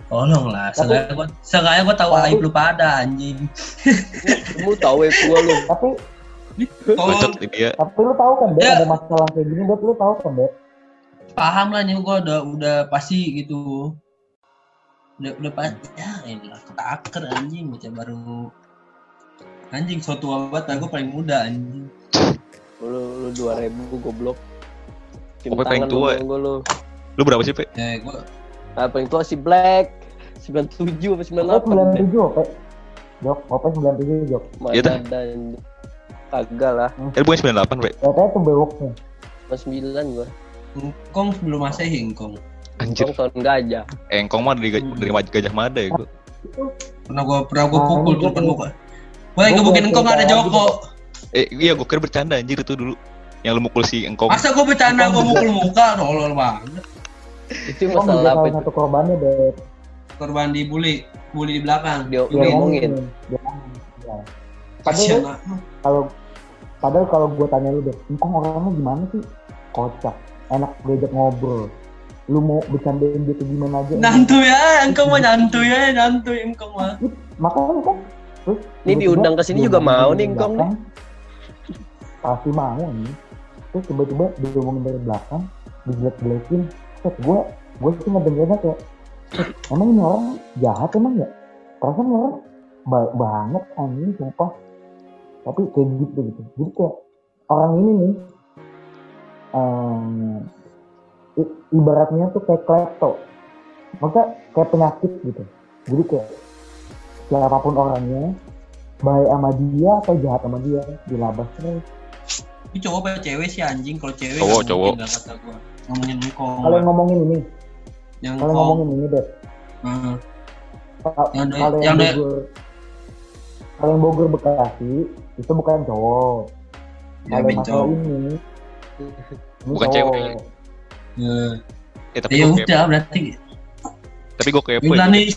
Tolong lah, Tapi- seenggaknya gue, seenggaknya gue tahu aib lu pada anjing. lu tahu ya gua lu tapi Tolong, dia. tapi lu tahu kan deh Ya. ada masalah kayak gini deh lu tahu kan deh paham lah nih gue udah udah pasti gitu. Udah udah pasti ya ini lah ketaker anjing macam baru anjing so tua banget gue paling muda anjing. lu lu dua ribu goblok Cium Pokoknya paling tua lu ya? gua lu Lu berapa sih, Pe? Ya gue ah, paling tua si Black 97 apa 98 Ope sembilan tujuh ope jok ope sembilan tujuh jok Iya, dah. anjir. kagak lah Eh, bukan 98, Pe. katanya tuh bewoknya 9 gua Engkong sebelum masehi engkong. Anjir. Tahun gajah Engkong mah dari, dari Gajah Mada ya, gua. Pernah gua pernah gua pukul tuh depan gua- muka. Wah, gebukin engkong ada Joko. Eh, iya gua kira bercanda anjir itu dulu. Yang lu mukul si Engkong. Masa gua bercanda gua mukul muka tolol banget. itu masalah apa itu satu korbannya deh Korban dibully, bully di belakang. dia ngomongin. Ya. Padahal kalau padahal kalau gue tanya lu deh engkong orangnya gimana sih kocak enak diajak ngobrol lu mau bercandain dia tuh gimana aja? Nantu ya, engkong mah nyantu ya, nyantu engkong mah. makanya kan? Terus Ini diundang ke sini juga mau nih, Engkong, belakang, pasti mau nih. Terus tiba-tiba dia ngomongin dari belakang dijelek-jelekin. Set gue gue sih ngedengarnya kayak "Set, emang ini orang jahat emang ya? Perasaan ini orang baik banget anjing sumpah. Tapi kayak gitu gitu. Jadi kayak orang ini nih em, i- ibaratnya tuh kayak klepto maksudnya kayak penyakit gitu jadi kayak siapa pun orangnya baik sama dia atau jahat sama dia dilabas terus Ini cowok apa cewek sih anjing? Kalau cewek Cowok, cowok. kata gua. Ngomongin engkong. kalau yang ngomongin ini yang kalau ngomongin ini deh Hmm. Yang kalau yang yang Bogor kalau yang Bogor Bekasi itu bukan cowok Ya, kalau ini ini Bukan cowok. cewek. Eh, tapi Ya gue udah kepo. berarti Tapi gue kepo. Yaudah ya.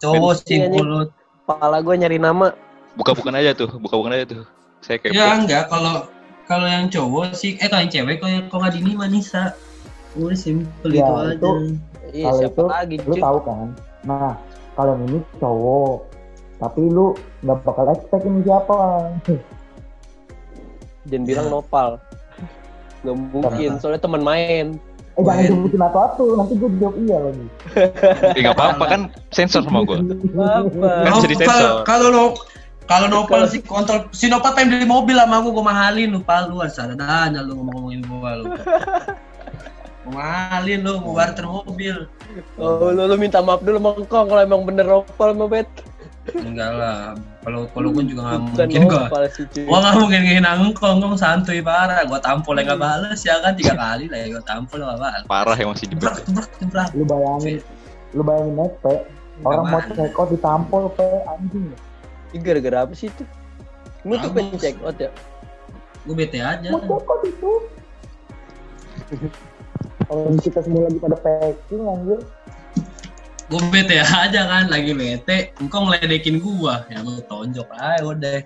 Cowok sih anjing. mulut. Kepala gue nyari nama. Buka-bukan aja tuh. Buka-bukan aja tuh. Saya kepo. Ya enggak kalau kalau yang cowok sih eh kalau yang cewek kalau yang kalau nggak dini Manisa. Udah simple Ya, itu itu- aja. Iya, Kalau siapa itu, lagi, lu tahu kan nah kalau ini cowok tapi lu nggak bakal expect ini siapa Jangan bilang Ya. nopal. Gak mungkin, soalnya teman main. eh jangan sebutin atau atu nanti gue jawab iya lagi [laughs] Eh, nggak apa-apa kan sensor sama gue. Apa? Kan Kalau bisa disensor. kalau kalau lo kalau nopal sih kontrol si Nopal pengen beli mobil sama aku gue mahalin lu pal lu asal ada lu ngomong-ngomongin gua lu. Gua mahalin lu [laughs] mau barter mobil. Oh, lu, lu minta maaf dulu sama Kong kalau emang bener nopal sama Bet. Enggak lah. Kalau kalau gue juga nggak mungkin cuy. Gua nggak mungkin ngehina engkong, engkong santuy parah. Gua tampol yang nggak bales ya kan tiga kali lah ya gua tampol nggak bales. Parah Jebrak, Jebet. jebrak, jebrak. lu bayangin lu bayangin pe orang mau check out ditampol pe anjing Ih, gara-gara apa sih itu? Lu tuh pengen check out ya? Gue bete aja. mau check out itu [laughs] kalau kita semua lagi pada packing anjir Gue bete aja kan, lagi bete. Engkong ngeledekin gua, ya gua tonjok aja udah.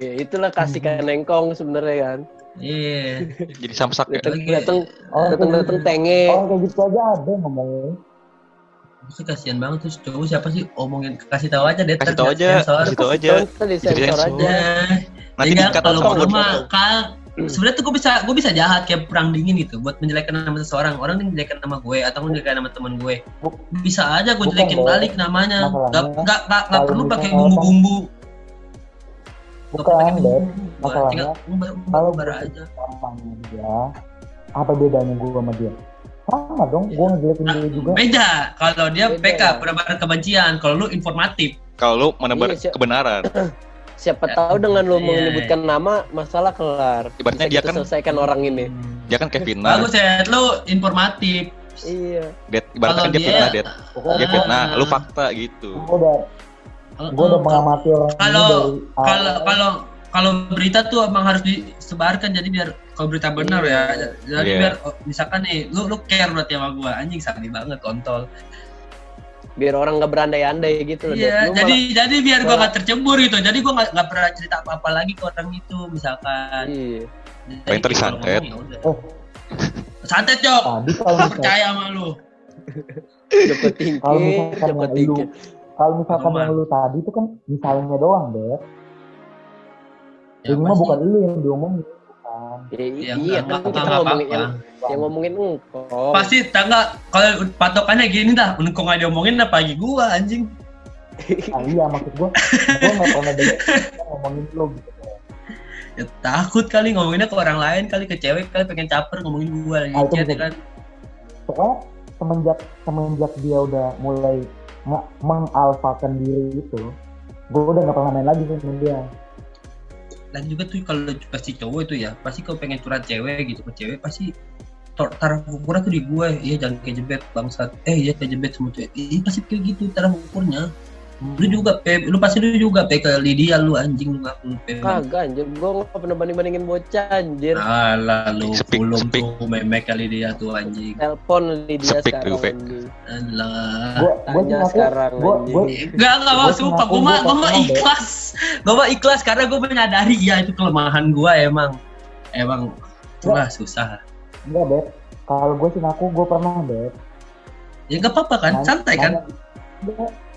Ya itulah kasihkan nengkong sebenarnya kan. Iya. [laughs] Jadi samsak ya. Dateng Lagi. dateng orang dateng kayak dateng gitu- tenge. orang kayak gitu aja ada ngomongin Sih kasihan banget tuh cowok siapa sih omongin kasih tahu aja deh. Kasih tahu aja. sensor. Kasih tahu aja. Tadi sensor Jadi aja. Ya, Nanti Iya, diikat kalau lu. mah sebenarnya tuh gue bisa gue bisa jahat kayak perang dingin gitu buat menjelekkan nama seseorang. Orang nih menjelekkan nama gue atau menjelekkan nama teman gue. Bisa aja gue jelekin balik namanya. Nggak nggak nggak perlu pakai bumbu-bumbu. Bukan, bumbu Masalahnya, kalau umbar gue aja. dia apa bedanya gue sama dia? Sama dong gue ngejelekin Nah, dia juga. beda. Kalau dia Beda. PK penebaran kebencian. Kalau lu informatif. Kalau lu menebar Iya, kebenaran. [coughs] Siapa Ya. tahu dengan lu Iya, menyebutkan nama masalah kelar. Ibaratnya dia kan- selesaikan orang ini. Dia kan kayak fitnah. bagus ya lu informatif Iya. Det, ibaratnya kan dia dia- fitnah, Det. pokoknya Dia Ah. fitnah, lu fakta gitu. gue udah gue udah mengamati orang ini Kalau- dari kalau awal. kalau kalau berita tuh emang harus disebarkan jadi biar kalau berita benar ya jadi Iya. biar oh, misalkan nih lu lu care berarti sama gua anjing sakit banget kontol Biar orang nggak berandai-andai gitu loh. iya jadi malah- jadi biar gua nggak tercebur gitu jadi gua nggak nggak pernah cerita apa apa lagi ke orang itu misalkan Iya. Paling tadi kalau santet. ya. Oh. santet jok tadi [laughs] kalau percaya sama lu [laughs] misalkan Joko yang lu kalau misalkan yang lu tadi itu kan misalnya doang deh ya, ini mah bukan lu yang diomongin Ya, Ya, iya kan kita ngomongin apa-apa. yang, yang ngomongin engkong. pasti tangga kalau patokannya gini dah kok nggak diomongin apa lagi gua anjing? Nah, iya maksud gue gue nggak pernah [laughs] ngomongin lu gitu. Ya, takut kali ngomonginnya ke orang lain kali ke cewek kali pengen caper ngomongin gua lagi Ah, chat ya kan? Soalnya semenjak semenjak dia udah mulai mengalfakan diri itu gue udah nggak pernah main lagi sama dia dan juga tuh kalau pasti cowok itu ya pasti kalau pengen curhat cewek gitu ke cewek pasti taruh ukurnya tuh di gue iya jangan kayak jebet bangsat. Eh iya kayak jebet semua cewek. Iya pasti kayak gitu taruh ukurnya lu juga pe lu pasti lu juga pe ke Lydia lu anjing lu ngaku pe Kagak anjir, gua nggak pernah banding-bandingin bocah anjir. Alah lu Sepik, belum sepik. tuh memek kali dia tuh anjing. Telepon di dia Sepik sekarang anjing. Alah Tanya ngaku sekarang gue gue anjing. Enggak, enggak mau Gua sumpah, gue mah, gua gua mah ikhlas. Gue mah ikhlas karena gue menyadari ya itu kelemahan gue emang. Emang itulah susah. Enggak beb. Kalau gue sih ngaku gue pernah beb. Ya gak apa-apa kan, santai kan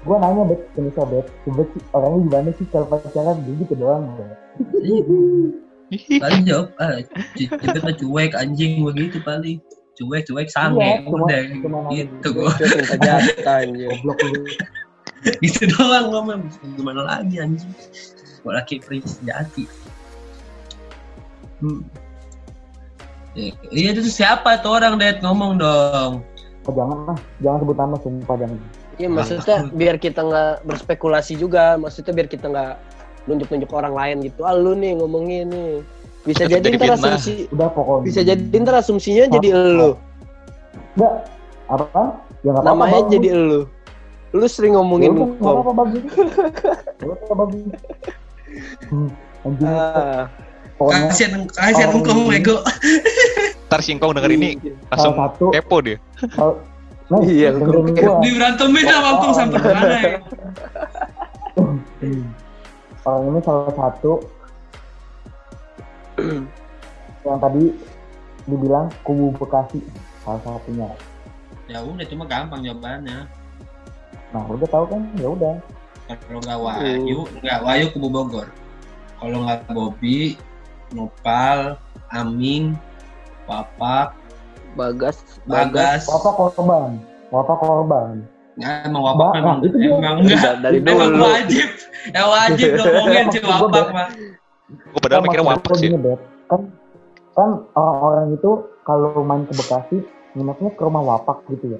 gue nanya beb ke Nisa Beb sih orangnya gimana sih? Kalau pacaran dia gitu doang beb Paling jawab, ah, c- cepet mah cuek anjing begitu paling. Cuek, cuek, sange, Iya, udah gitu gue Gitu doang gue mah, gimana lagi anjing? Gue laki pris sejati hmm. Iya itu siapa tuh orang Det? Ngomong dong. Oh, jangan lah, jangan sebut nama sumpah jangan. Iya maksudnya biar kita nggak berspekulasi juga, maksudnya biar kita nggak nunjuk-nunjuk orang lain gitu. Ah lu nih ngomongin nih. Bisa Bisa jadi jadi ntar asumsi Udah pokoknya. bisa jadi ntar asumsinya jadi elu. Enggak. Apa? Ya nggak apa-apa. Namanya bagus. jadi elu. Lu sering Ya ngomongin udah, nggak kok. apa-apa bagus. Ya udah bagus. Hmm, anjing. Ah, Kasihan kasihan Oh, engkau ini. ego. [laughs] Ntar singkong denger ini langsung salah satu. kepo dia. Kalau Nah, Iya, dengerin gua-. Diberantemin sama engkau sampai mana ya? Orang ini salah satu yang tadi dibilang kubu Bekasi salah satunya. Ya udah cuma gampang jawabannya. Nah, udah tahu kan? Ya udah. Kalau nggak Wahyu, nggak Wahyu kubu Bogor. Kalau nggak Bobby, Nopal, Amin, Papak, Bagas, Bagas. Apa korban? Apa korban? Nggak emang Wapak Bah, memang nah, itu dia. emang enggak. Dari Emang dulu. wajib. Ya wajib [laughs] ngomongin si Maksud gua, Wapak mah. Gue padahal Kan mikirnya wapak sih. Kan kan orang-orang itu kalau main ke Bekasi nginepnya ke rumah wapak gitu ya.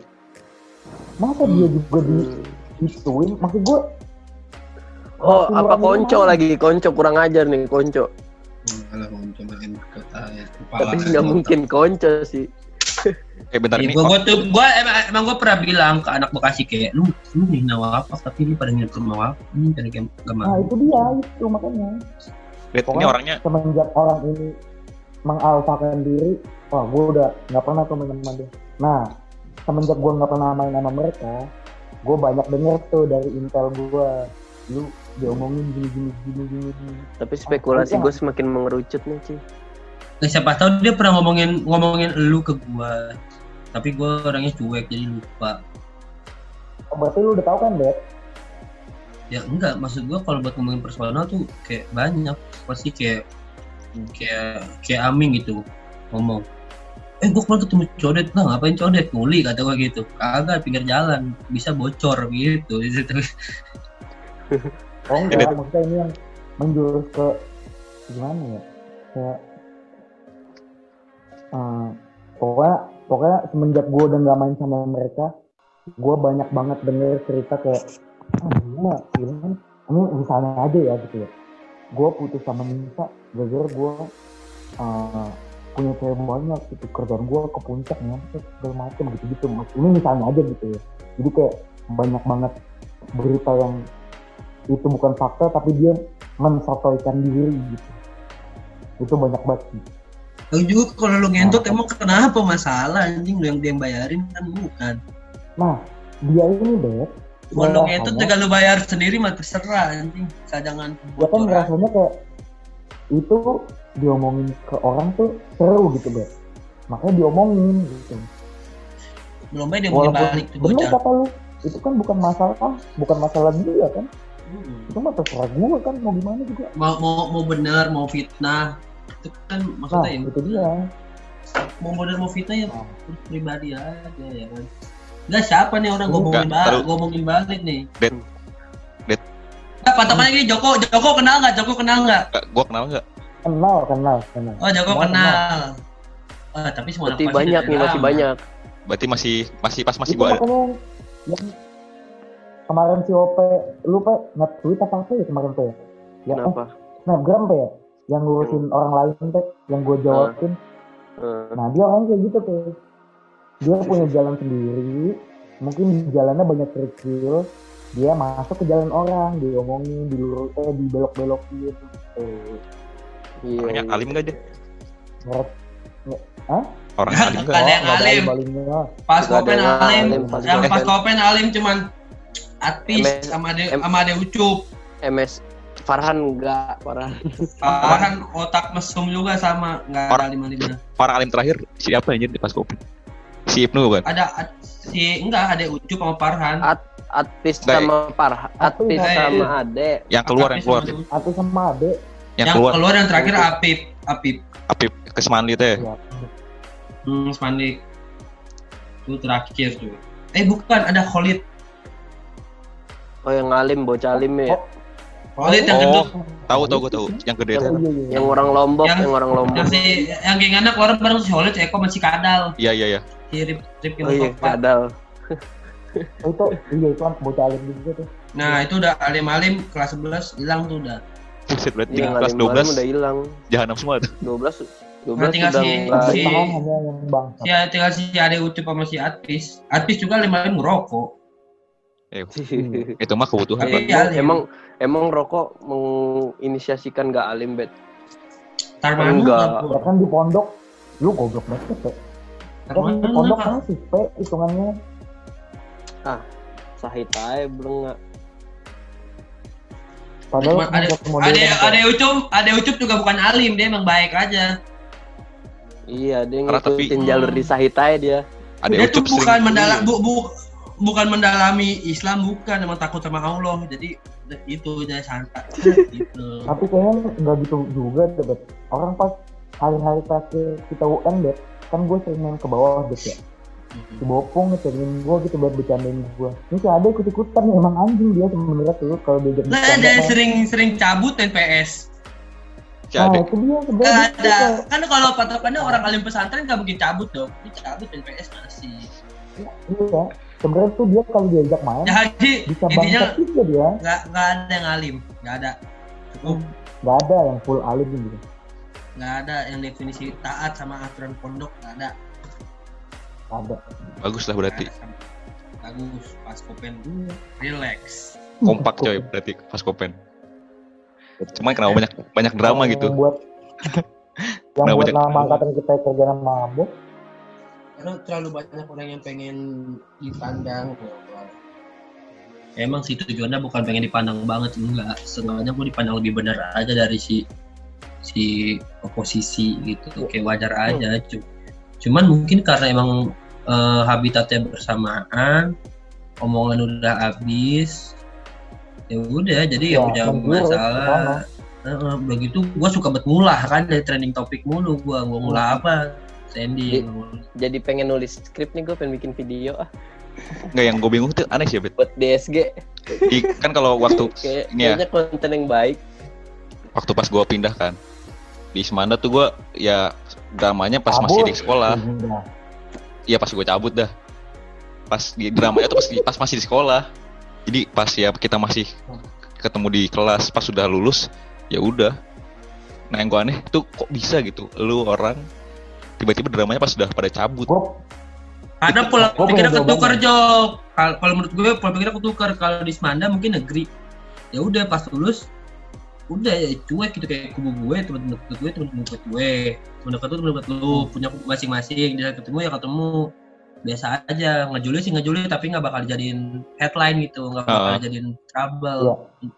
Masa dia juga di ituin? Maksud gua Oh, apa konco lagi? Konco kurang ajar nih, konco. Kalau mau cobain kota ya. Tapi nggak mungkin konco sih. Eh bentar Iya, ini. gua, gua tuh gua emang, emang gua pernah bilang ke anak Bekasi kayak lu lu nih nawa apa tapi lu pada nginep ke rumah apa ini pada gak gak Nah mau. itu dia itu makanya Det, ini pokoknya- orangnya semenjak orang ini mengalfakan diri, wah gue udah nggak pernah tuh main sama dia. Nah semenjak gue nggak pernah main sama mereka, gue banyak denger tuh dari intel gue, lu diomongin gini gini gini gini. gini. Tapi spekulasi gue semakin mengerucut nih, Ci. Nah, siapa tahu dia pernah ngomongin ngomongin lu ke gua. Tapi gua orangnya cuek jadi lupa. Oh, berarti lu udah tahu kan, Bet? Ya enggak, maksud gua kalau buat ngomongin personal tuh kayak banyak. Pasti kayak kayak kayak Aming gitu ngomong. Eh gua kemarin ketemu codet lah ngapain codet nguli kata gua gitu. Kagak pinggir jalan bisa bocor gitu. Di [laughs] situ. Oh enggak, maksudnya ini yang menjurus ke gimana ya? Kayak eh, pokoknya pokoknya semenjak gue udah nggak main sama mereka, gue banyak banget denger cerita kayak ah gimana? Ini misalnya aja ya gitu ya. Gue putus sama Nisa gara-gara gue eh, punya cewek banyak gitu. Kerjaan gue ke puncak ya segala macem gitu gitu ini misalnya aja gitu ya. Jadi kayak banyak banget berita yang itu bukan fakta tapi dia mensotoikan diri gitu. Itu banyak banget. sih. Lu juga kalau lu ngentot emang kenapa masalah anjing? Lu yang dia yang bayarin kan bukan. nah dia ini deh Kalau lu ngentot tinggal lu bayar sendiri mah terserah anjing. Cadangan dia kan ngerasanya kayak itu diomongin ke orang tuh seru gitu deh makanya diomongin gitu. Belum baik dia balik tuh bocah. kata lu itu kan bukan masalah bukan masalah dia kan? Hmm. itu mah terserah gue kan mau gimana juga. Mau mau mau benar mau fitnah itu kan nah maksudnya ya itu dia mau mau fitnah ya Nah. pribadi aja ya kan Enggak siapa nih orang ngomongin Enggak, balik, ngomongin balik nih. Det. Det. Nah, patokannya gini, Joko, Joko kenal nggak? Joko kenal nggak? gue kenal nggak? kenal kenal kenal Oh, Joko Semua kenal. Ah, tapi semua Berarti banyak nih, masih banyak. Berarti masih masih pas masih itu ada. kemarin si OP lu pe nge-tweet apa apa ya kemarin pe ya? ya eh, Kenapa? snapgram pe ya yang ngurusin orang lain pe yang gue jawabin Eh, nah dia orang kayak gitu pe dia punya jalan sendiri mungkin di jalannya banyak kerikil dia masuk ke jalan orang diomongin dilurus eh dibelok-belokin gitu iya. Orangnya iya. alim nggak dia? ngeret Orang alim nggak? Ada yang alim. Pas ada kopen alim, alim, pas yang pas kopen. alim cuman Atis sama ade M- sama ade Ucup. MS Farhan enggak, Farhan. Farhan otak mesum juga sama nggak ada lima lima. Orang alim terakhir siapa anjir di pas kopi? Si Ibnu kan? Ada At- si enggak ada Ucup sama Farhan. At- Atis sama Farhan, Atis Atis. sama Ade. Yang keluar yang Atis keluar. Atau sama ade yang Yang keluar keluar yang terakhir Apip, Apip. Apip ke Semandi teh. ya. Hmm, Spandi. Itu terakhir tuh. Eh bukan, ada Khalid. Oh yang alim, bocah alim ya. Oh, Khalid yang Oh, gendut tahu tahu gue tahu. Yang gede Iya, itu. iya, iya. Yang orang Lombok, Yang- yang orang Lombok. yang si yang geng anak keluar bareng si Khalid, si Eko masih kadal. Iya iya iya. Si Rip Rip yang Oh iya, keempat. kadal. Oh, itu iya itu kan bocah alim juga tuh. Nah, itu udah alim-alim kelas 11 hilang tuh udah. Buset berarti Iya, tinggal kelas alim-alim 12 udah hilang. jahanam semua tuh. 12 12 Nah, tinggal sudah si- si- yang bang. Ya tinggal si Ade Ucup sama si Atpis. Atpis juga alim-alim ngerokok. Eh, [laughs] itu mah kebutuhan. Tapi Bang. ya, alim. emang emang rokok menginisiasikan nggak alim bet Tarmanu Enggak. kan, Ya kan di pondok lu goblok banget pe. Kan di Tarmanu pondok kan. masih pe hitungannya. sahit aja belum nggak Padahal Cuma ada ada ada Ucup, ada Ucup juga bukan alim, dia emang baik aja. iya dia Karena tapi- ngikutin jalur di sahit aja dia Ada dia tuh bukan mendalam bu, bu- bukan mendalami Islam bukan emang takut sama Allah jadi itu dia santai gitu Tapi kayaknya nggak gitu juga deh. Orang pas hari-hari terakhir kita UN, Bet, kan gue sering main ke bawah, Bet, ya. Si Bopong ngecengin gue gitu buat bercandain gue. Ini si Ade ikut-ikutan nih, emang anjing dia sebenarnya tuh kalau diajak Lah bercanda. ada sering sering cabut main PS. Si Nah, Ade. itu dia sebenarnya. ada. Kan kalau patokannya orang alim pesantren gak mungkin cabut dong. Ini cabut main PS masih. Iya. Sebenarnya tuh dia kalau diajak main, Jadi bisa intinya bangsat juga dia. nggak nggak ada yang alim, nggak ada. Cukup Nggak ada yang full alim gitu. nggak ada yang definisi taat sama aturan pondok nggak ada. Nggak ada. Bagus lah berarti. Bagus, pas kopen, relax. Kompak coy berarti pas kopen. Cuma kenapa banyak banyak drama Yang gitu. Buat [laughs] yang buat nama angkatan kita kerjaan mabuk, terlalu banyak orang yang pengen dipandang. Emang sih tujuannya bukan pengen dipandang banget enggak. Seenggaknya gue dipandang lebih benar aja dari si si oposisi gitu. Kayak wajar aja Cu- cuman mungkin karena emang eh, habitatnya bersamaan omongan udah habis ya udah jadi ya, Ya, udah masalah Heeh, begitu gue suka banget ngulah kan dari trending topik mulu gue gue ngulah apa Sandy jadi pengen nulis skrip nih gue pengen bikin video ah. Nggak yang gue bingung tuh aneh sih Bet. buat DSG I- kan kalau waktu [laughs] kayak ini ya. kayaknya konten yang baik. Waktu pas gue pindah kan di Semanda tuh gue ya dramanya pas masih Cabut. di sekolah Iya. Iya pas gue cabut dah. Pas di dramanya tuh pas, di- pas masih di sekolah. Jadi pas ya kita masih ketemu di kelas pas sudah lulus ya udah. Nah yang gue aneh tuh kok bisa gitu? Lu orang tiba-tiba dramanya pas sudah pada cabut. Gue Karena pola pikirnya ketukar. Jok. Kal- Kalau menurut gue pola pikirnya ketukar. Kalau di Semanda mungkin negeri. Ya udah pas lulus udah ya cuek gitu. Kayak kubu gue teman-teman deket gue teman-teman deket gue. Teman dekat tuh teman dekat lu. Punya masing-masing. Dia ketemu ya ketemu. Biasa aja. Ngejulit sih ngejulit tapi nggak bakal dijadiin headline gitu. Nggak bakal Ah. dijadiin trouble.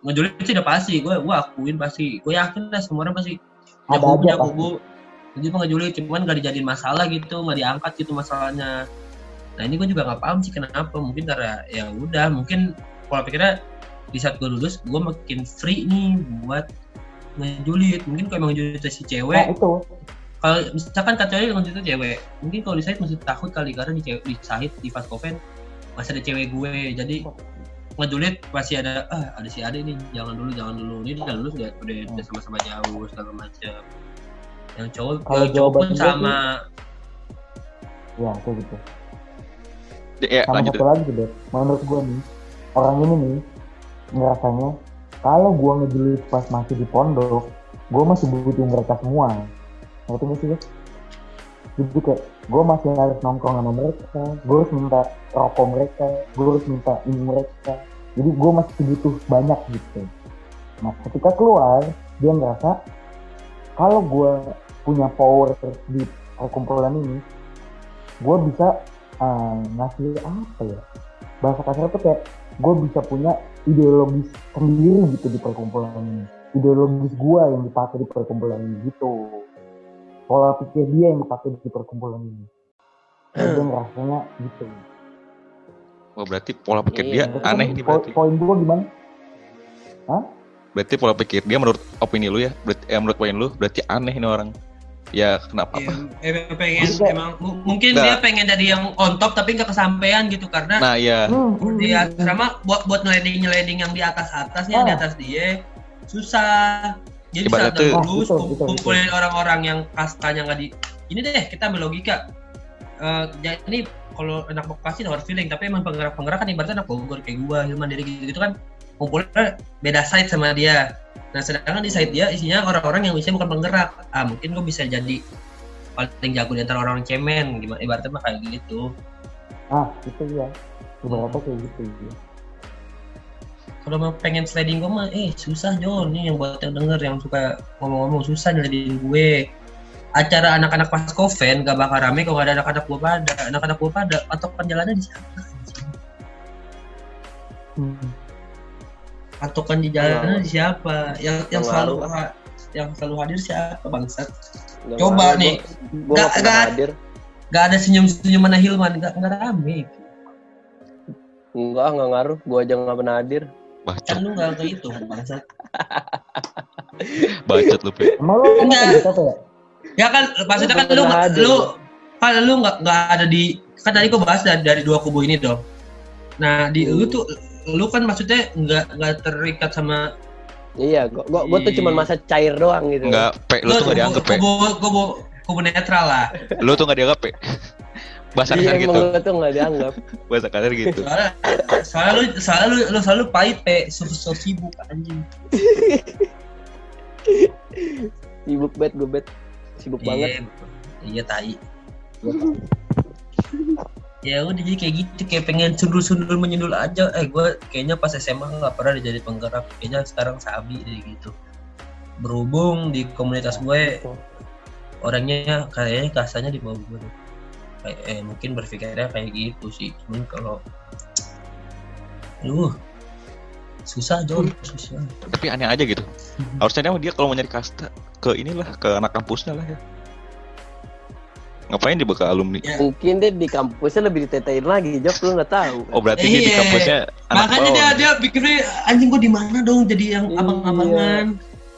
Ngejulit sih udah pasti. Gue gue akuin pasti. Gue yakin lah semua orang pasti. Ada kubu aja punya pasti. kubu jadi mah ngejulit cuman gak dijadiin masalah gitu nggak diangkat gitu masalahnya. Nah ini gue juga nggak paham sih kenapa. Mungkin karena ya udah mungkin pola pikirnya di saat gue lulus gue makin free nih buat ngejulit mungkin kalau emang ngejulit si nah cewek itu. kalau misalkan kecuali ngejulit itu cewek mungkin kalau di site masih takut kali karena di cewek di site di fast coven masih ada cewek gue. Jadi ngejulit pasti ada ah ada si Ade nih jangan dulu jangan dulu. Ini udah lulus udah, udah sama-sama jauh segala macam yang cowok Kalau yang cowok pun sama. ya kayak gitu. Ya sama lanjut. satu lagi Bet. menurut gue nih orang ini nih ngerasanya kalau gue ngejulit pas masih di pondok gue masih butuh mereka semua. Ngerti gak sih jadi kayak gue masih harus nongkrong sama mereka gue harus minta rokok mereka gue harus minta ini mereka. Jadi gue masih butuh banyak gitu. Nah ketika keluar dia ngerasa kalau gue punya power di perkumpulan ini gue bisa ah, ngasih apa ya? Bahasa kasar tuh kayak gue bisa punya ideologis sendiri gitu di perkumpulan ini. Ideologis gue yang dipakai di perkumpulan ini gitu. Pola pikir dia yang dipakai di perkumpulan ini. Dan dia ngerasanya gitu. Wah, berarti pola pikir Iya, dia Berarti aneh nih berarti. poin gue gimana? Berarti pola pikir dia menurut opini lu ya berarti eh, menurut poin lu berarti aneh ini orang ya kenapa? Apa Iya, em- pengen Jadi kayak- emang mu- mungkin Nggak. dia pengen jadi yang on top tapi nggak kesampaian gitu karena nah ya Hmm, hmm, di hmm, asrama buat buat nyeleding nyeleding yang di atas atasnya yang di Ah. atas dia susah. Jadi Ibarat saat tuh- lulus Oh, betul, betul, kumpulin orang-orang yang kastanya nggak di ini deh kita ambil logika. Eh, jadi ini kalau anak Bekasi no hard feeling tapi emang penggerak-penggerak kan ibaratnya anak Bogor kayak gua Hilman diri gitu, gitu kan kumpulnya beda side sama dia nah sedangkan di side dia isinya orang-orang yang bisa bukan penggerak. Ah mungkin gua bisa jadi paling jago di antara orang cemen gimana ibaratnya mah kayak gitu. Ah itu ya. Beberapa kayak gitu ya. kalau mau pengen sliding gue mah eh susah John nih yang buat yang denger yang suka ngomong-ngomong susah nyelidin gue. Acara anak-anak pas koven gak bakal rame kalau gak ada anak-anak gue pada. Anak-anak gue pada. Patokan jalannya di siapa Hmm. Patokan di jalannya di siapa? Yang yang selalu ha- yang selalu hadir siapa bangsat? Nggak Coba ngaruh, nih. gua- gua Nggak- nggak nggak- hadir. gak ada senyum-senyuman Hilman. Gak, gak rame. Enggak nggak ngaruh. Gua aja nggak pernah hadir. Kan Bacot, lu gak kayak itu bangsat. [laughs] Bacot lu, Pe. emang lo emang Enggak. ya? Ya kan maksudnya kan lu Nggak lu kan lu nggak nggak ada di kan tadi gue bahas dari, dari dua kubu ini dong. Nah di lu tuh lu kan maksudnya nggak nggak terikat sama iya gua gua, gua tuh cuma masa cair doang gitu Enggak, Pe, lu tuh gak dianggap, Pe. kubu kubu kubu netral lah [laughs] Lu tuh gak dianggap, Pe. Bahasa iya kasar emang gitu. gua tuh nggak dianggap [laughs] Bahasa kasar gitu. soalnya soalnya lu soalnya lu, lu selalu pahit pe so, so sibuk anjing [laughs] sibuk bet gue bet sibuk banget iya iya tai ya udah jadi kayak gitu kayak pengen sundul-sundul menyundul aja. Eh gue kayaknya pas SMA nggak pernah jadi penggerak. Kayaknya sekarang sabi deh gitu. Berhubung di komunitas gue orangnya kayaknya kasarnya di bawah gue kayak eh, mungkin berpikirnya kayak gitu sih. Cuman kalau lu susah John. Susah. Tapi aneh aja gitu. Harusnya dia kalau mau nyari kasta ke inilah ke anak kampusnya lah ya. Ngapain dia ke alumni? Ya. mungkin deh di kampusnya lebih ditetain lagi Jok lu nggak tahu. Oh berarti dia di Iya. kampusnya anak makanya dia dia pikirnya anjing gue di mana dong? Jadi yang Iya. abang-abangan.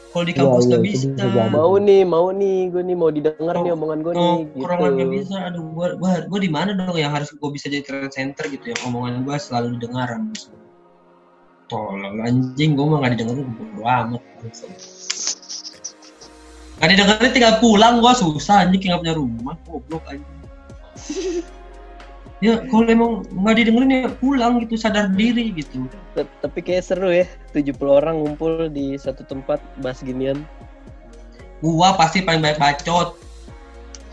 Kalau di Iya, kampus iya, nggak itu bisa. mau nih mau nih gue nih mau didengar Oh, nih omongan gue nih oh gitu. kurang nggak bisa. Aduh gue gue gue di mana dong? Yang harus gue bisa jadi trend center gitu ya. Omongan gue selalu didengar tolong anjing gue mah nggak didengerin gue bodo amat nggak didengerin tinggal pulang gue susah anjing kayak nggak punya rumah goblok anjing. [laughs] Ya kalau emang nggak didengerin ya pulang gitu sadar diri gitu. T- tapi kayak seru ya 70 orang ngumpul di satu tempat bahas ginian gua pasti paling banyak bacot.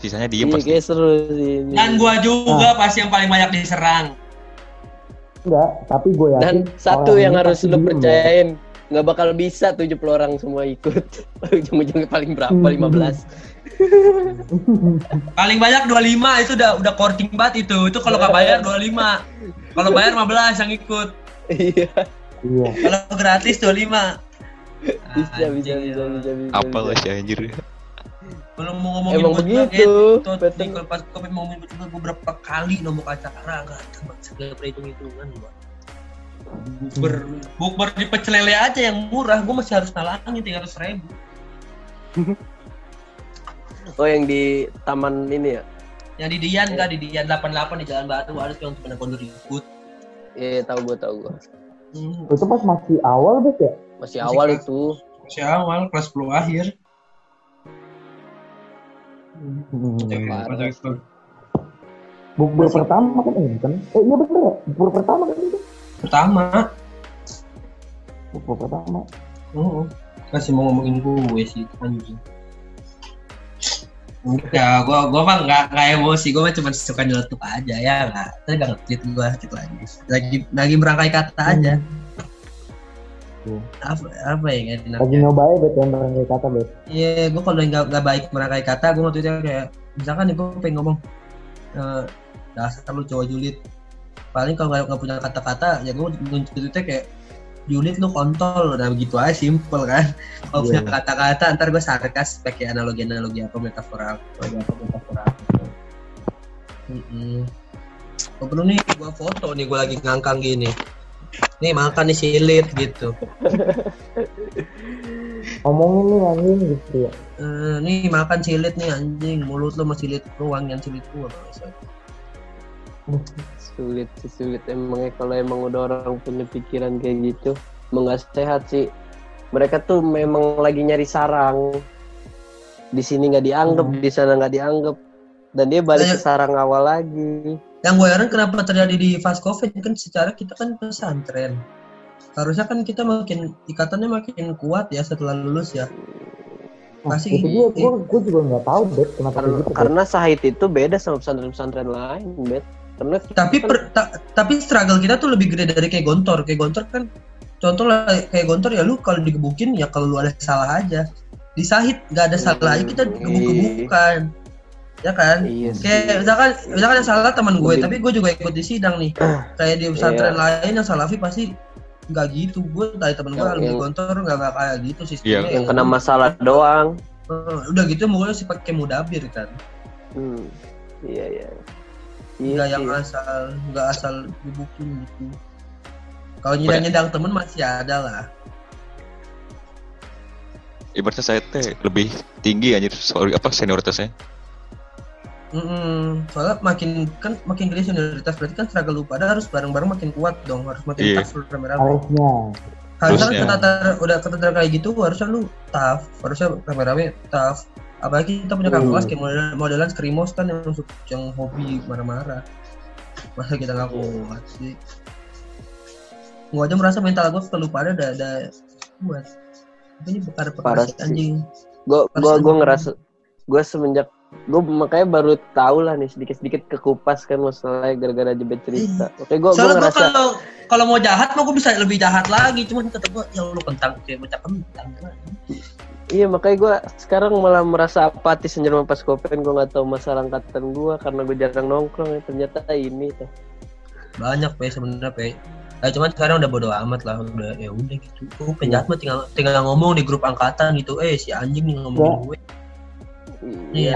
Sisanya diem iya pasti. kayak seru sih ini. dan gua juga pasti yang paling banyak diserang. Enggak tapi gue yakin dan satu yang harus lu diem, percayain nggak bakal bisa 70 orang semua ikut. [laughs] Ujung-ujungnya paling berapa? Hmm. 15 [laughs] paling banyak 25 itu udah udah korting banget itu. Itu kalau nggak bayar 25 kalau bayar 15 yang ikut. Iya. Iya. Kalau gratis 25 bisa bisa bisa bisa bisa Apa bisa. lah si anjir. Kalau mau ngomongin Emang buat begitu, betul. kalau pas kopi mau ngomongin juga beberapa kali nombok acara nggak ada bang. Segala perhitung-hitungan gua. Bukber, bukber di pecel lele aja yang murah, gua masih harus nalangin tiga ratus ribu. [laughs] oh yang di taman ini ya? Yang di Dian nggak di Dian 88 di Jalan Baru ada tuh yang cuma kondur ikut. iya tahu gua tahu gua. Hmm, itu pas masih awal bet ya? Masih Masih awal kelas- itu. masih awal kelas 10 akhir. Hmm. Bukber pertama kan eh kan? Eh iya bener ya? Bukber pertama kan itu Pertama, bukber pertama Oh, masih mau ngomongin gue sih anjing. Ya, gua gua mah nggak nggak emosi, gua mah cuma suka nyeletuk aja ya nggak. Tapi nggak ngetit gua gitu aja. Lagi lagi merangkai kata aja. Hmm. Apa apa ya enak lagi nyoba ya bet yang barangkali kata bet Iya, gua kalau nggak nggak baik merangkai kata, gua waktu itu kayak misalkan nih gua pengen ngomong eh dasar lu cowok julid. Paling kalau nggak punya kata-kata, ya gua nunjuk-nunjuknya kayak julid lu kontol. Udah begitu aja simple kan? Kalau punya Iya. kata-kata ntar gue sarkas pakai analogi-analogi apa metafora apa apa metafora apa. Mm-mm. Oh, perlu nih gua foto nih gua lagi ngangkang gini. Nih makan nih silit gitu. [laughs] Ngomongin nih anjing gitu ya. Eh, nih makan silit nih anjing. Mulut lu masih silit lu wangian silit gua. Sulit sih sulit emangnya kalau emang udah orang punya pikiran kayak gitu emang nggak sehat sih mereka tuh memang lagi nyari sarang di sini nggak dianggap Hmm. di sana nggak dianggap dan dia balik ke Kayak- sarang awal lagi Yang gue heran kenapa terjadi di fast covid kan secara kita kan pesantren. Harusnya kan kita makin ikatannya makin kuat ya setelah lulus ya. Nah, Pasti- itu dia gue gue juga nggak tahu bet kenapa karena, gitu Bet. karena sahid itu beda sama pesantren-pesantren lain bet karena Tapi per- ta- tapi struggle kita tuh lebih gede dari kayak gontor. Kayak gontor kan contoh lah kayak gontor ya lu kalau digebukin ya kalau lu ada salah aja. Di sahid nggak ada salah aja kita gebuk-gebukan. Ya kan? iya. Kayak misalkan misalkan yang salah teman gue, Lebih- tapi gue juga ikut di sidang nih. Kayak di pesantren lain yang salafi pasti nggak gitu. Gue dari temen gue lebih gontor nggak nggak kayak gitu sistemnya. yang kena masalah doang Eh, udah gitu mukanya sih pakai mudabir kan. hmm. iya iya Nggak iya yang sih. asal nggak asal dibukin gitu. Kalau nyidang-nyidang temen masih ada lah. Ibaratnya saya teh lebih tinggi anjir soal apa senioritasnya. Mm-mm. Soalnya makin kan makin gede senioritas berarti kan struggle lu pada harus bareng-bareng makin kuat dong, harus makin Iya. tough rame-rame. harusnya Harusnya kan udah keteter kayak gitu harusnya lu tough, harusnya rame-rame tough. Apalagi kita punya kakak Hmm. kelas kayak model, modelan skrimos kan yang suka yang hobi marah-marah. Masa kita nggak kuat sih? Gua aja merasa mental gue pada ada ada. Tapi ini perkara perkara anjing. gue gue gue ngerasa gue semenjak gue makanya baru tahu lah nih sedikit sedikit kekupas kan masalahnya gara-gara jebet cerita oke gue gue gue ngerasa kalau kalau mau jahat mah gue bisa lebih jahat lagi, cuman kata gue ya lu kentang kayak bocah kentang. iya makanya gue sekarang malah merasa apatis anjir sama pas kopen. Gue nggak tahu masalah angkatan gue karena gue jarang nongkrong ya. Ternyata ini tuh. Banyak pe sebenarnya pe. Eh, cuman sekarang udah bodo amat lah udah ya udah gitu. Oh, penjahat mah tinggal tinggal ngomong di grup angkatan gitu. Eh si anjing nih ngomongin Ya. gue. Iya.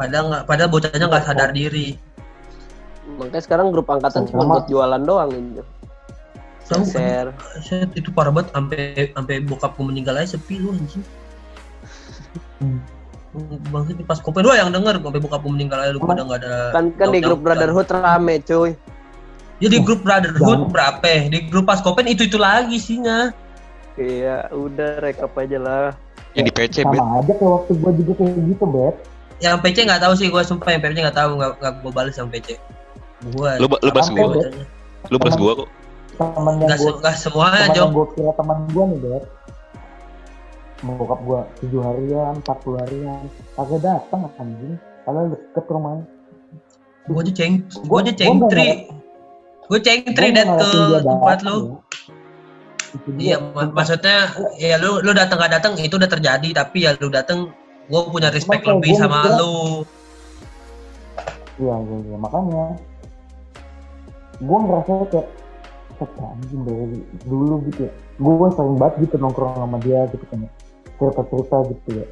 Padahal nggak padahal bocahnya nggak sadar diri makanya sekarang grup angkatan cuma buat jualan doang ini tahu kan share Set, itu parah banget sampai sampai bokap gue meninggal aja sepi lu anjing. Hmm. Pas kopi dua yang denger sampai bokap gue meninggal aja lu Emang? pada nggak ada kan kan di grup brotherhood rame cuy. Ya di grup brotherhood berapa? Di grup pas kopen itu itu lagi isinya iya udah rekap aja lah. Yang di PC bet. sama aja kayak waktu gue juga kayak gitu bet. Yang PC nggak tahu sih gue sumpah yang PC nggak tahu nggak nggak gue balas yang PC gue Lu lu Sampai, gua. Lu balas gua kok. teman yang gue nggak semuanya teman Jok yang gue kira teman gue nih bet bokap gue tujuh harian empat puluh harian. Kagak datang anjing. Padahal deket rumahnya. Gue aja ceng gue Gua- aja gua cengtri gue Gua cengtri dat nggak ke tempat lu. Ya. Iya mak- maksudnya ya lu lu datang nggak datang itu udah terjadi. Tapi ya lu datang gue punya respect lebih gua sama lu. Iya, iya, iya. Makanya gue ngerasa kayak "Set, anjing dari dulu gitu ya. Gue sering banget gitu nongkrong sama dia gitu kan. Cerita-cerita gitu ya.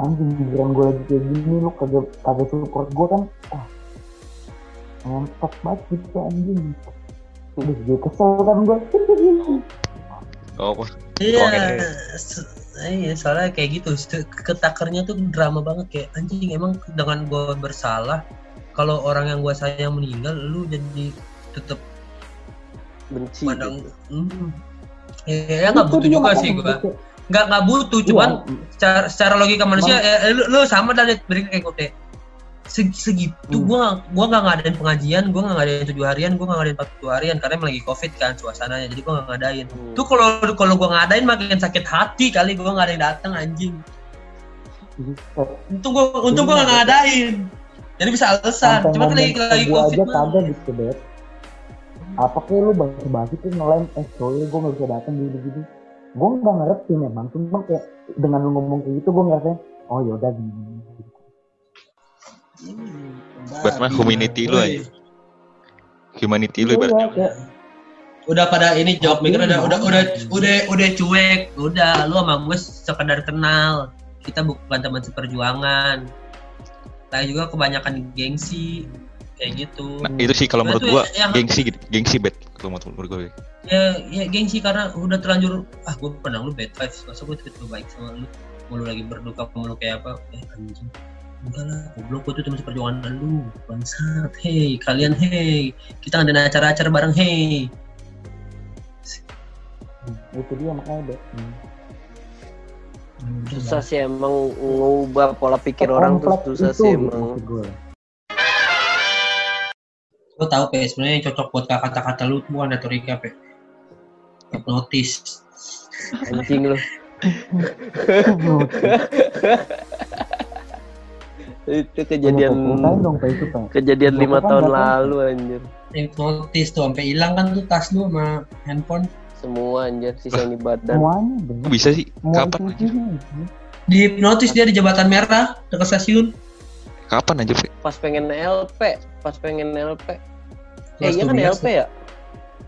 Anjing pikiran gue lagi kayak gini lu kagak kagak support gue kan. Ah. Ngentot banget gitu anjing. Udah gue kesel kan gue. Oh, apa? iya Oke. se- iya soalnya kayak gitu ketakernya tuh drama banget kayak anjing emang dengan gue bersalah kalau orang yang gue sayang meninggal lu jadi tetap benci pandang gitu. hmm. ya ya nggak butuh juga sih gue nggak nggak butuh cuman Iya, secara, secara logika manusia ya, lu, lu sama dari beri kayak gue segitu Hmm. gua gua nggak ngadain pengajian gua nggak ngadain tujuh harian gua nggak ngadain empat puluh harian karena emang lagi covid kan suasananya jadi gua nggak ngadain. Hmm. tuh kalau kalau gua ngadain makin sakit hati kali gua nggak ada yang datang anjing. Untung gua untung gua nggak ngadain. Jadi bisa alasan cuma lagi lagi covid aja kagak gitu apa kayak lu bahas-bahas itu ngelem eh sorry gue gak bisa datang gini gini gue nggak ngerti memang cuma kayak dengan lu ngomong kayak gitu gue ngerasa oh yaudah gini, gini. Berarti mah humanity lu aja. Humanity lu Iya, ibaratnya. kayak udah pada ini jawab mikir udah udah udah udah udah cuek. Udah lu sama gue sekedar kenal. Kita bukan teman seperjuangan. Saya juga kebanyakan gengsi kayak gitu Nah, itu sih kalau Nah, menurut gua yang- gengsi gitu. Gengsi bet kalau menurut gua. ya ya gengsi karena udah terlanjur ah gue pernah lu bad vibes masa gue tiba-tiba baik sama lu mau lu lagi berduka mau lu kayak apa eh anjing enggak lah goblok gue tuh teman seperjuangan lu bangsat hei kalian hei kita ngadain acara-acara bareng hei itu dia makanya ada hmm. susah sih emang ngubah pola pikir orang tuh susah sih gitu, emang. Lo tau pe sebenarnya yang cocok buat kata-kata lu tuh bukan retorika pe. Hipnotis. anjing lu itu kejadian dong Pak itu Pak. kejadian lima tahun lalu anjir Hipnotis tuh sampai hilang kan tuh tas lu sama handphone. semua anjir sisa ini badan Semuanya bisa sih? Kapan. Di hipnotis dia di jembatan merah dekat stasiun. Kapan aja, Pe? pas pengen LP pas pengen LP eh Kelas iya kan 12. LP ya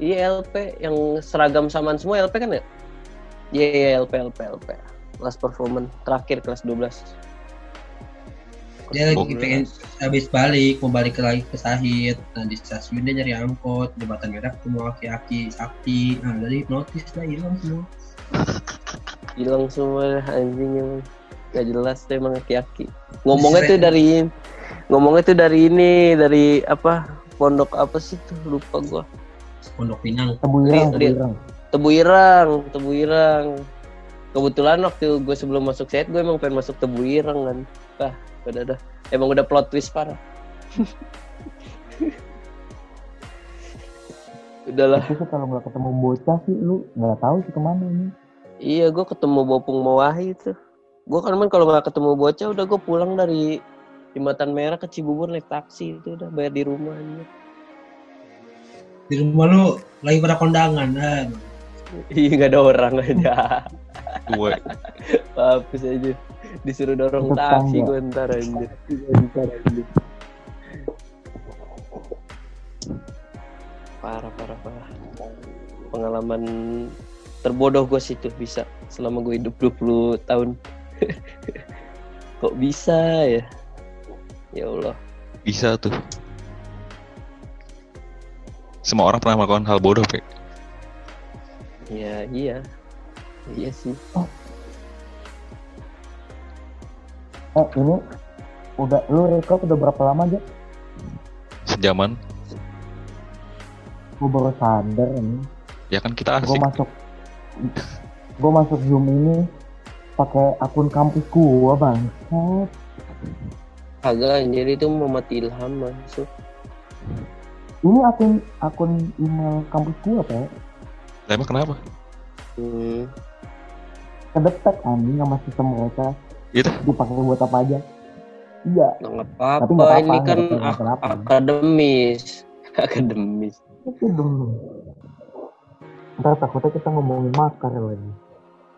iya LP yang seragam samaan semua LP kan ya iya iya LP LP LP kelas performance terakhir kelas 12 Dia lagi Oh. pengen habis balik mau balik lagi ke Sahid. Nah di stasiun dia nyari angkot jembatan merah ketemu aki-aki sakti. Nah dari hipnotis lah hilang semua. hilang semua anjing gak jelas tuh emang aki-aki ngomongnya tuh dari ngomongnya tuh dari ini dari apa pondok apa sih tuh lupa gua Pondok Pinang. Tebu irang, tebu Lihat. irang. Tebu Irang Tebu Irang kebetulan waktu gue sebelum masuk set gue emang pengen masuk Tebu Irang kan ah udah dah emang udah plot twist parah [laughs] udahlah Tapi sih kalau nggak ketemu bocah sih lu nggak tahu sih ke mana ini. Iya, gue ketemu Bopung Mawahi itu. Gue kan main kalau nggak ketemu bocah, udah gue pulang dari Jembatan Merah ke Cibubur naik taksi itu udah bayar di rumah aja. Di rumah lu lagi pada kondangan. Ah. [laughs] Iya nggak ada orang aja. Dua. [laughs] Hapus aja. Disuruh dorong taksi gue ntar aja. Parah, parah, parah. Pengalaman terbodoh gue situ bisa selama gue hidup 20 tahun. [laughs] Kok bisa ya? Ya Allah. Bisa tuh. Semua orang pernah melakukan hal bodoh, Pe. Ya iya. Iya sih. Eh ini udah lu record udah berapa lama aja? Sejaman. Gue baru sadar ini. Ya kan kita Gue asik. masuk gue masuk zoom ini pakai akun kampus gua bang. Agak anjir itu Muhammad Ilham masuk. Ini akun akun email kampus gua pak. Lah, Emang kenapa? Hmm. Kedetek anjing sama sistem mereka. Gitu? Dipakai buat apa aja? Iya. Nggak Tapi apa-apa, nggak apa-apa, ini kan ak- kenapa? akademis. [laughs] akademis. Itu dong. Ntar takutnya kita ngomongin makar lagi.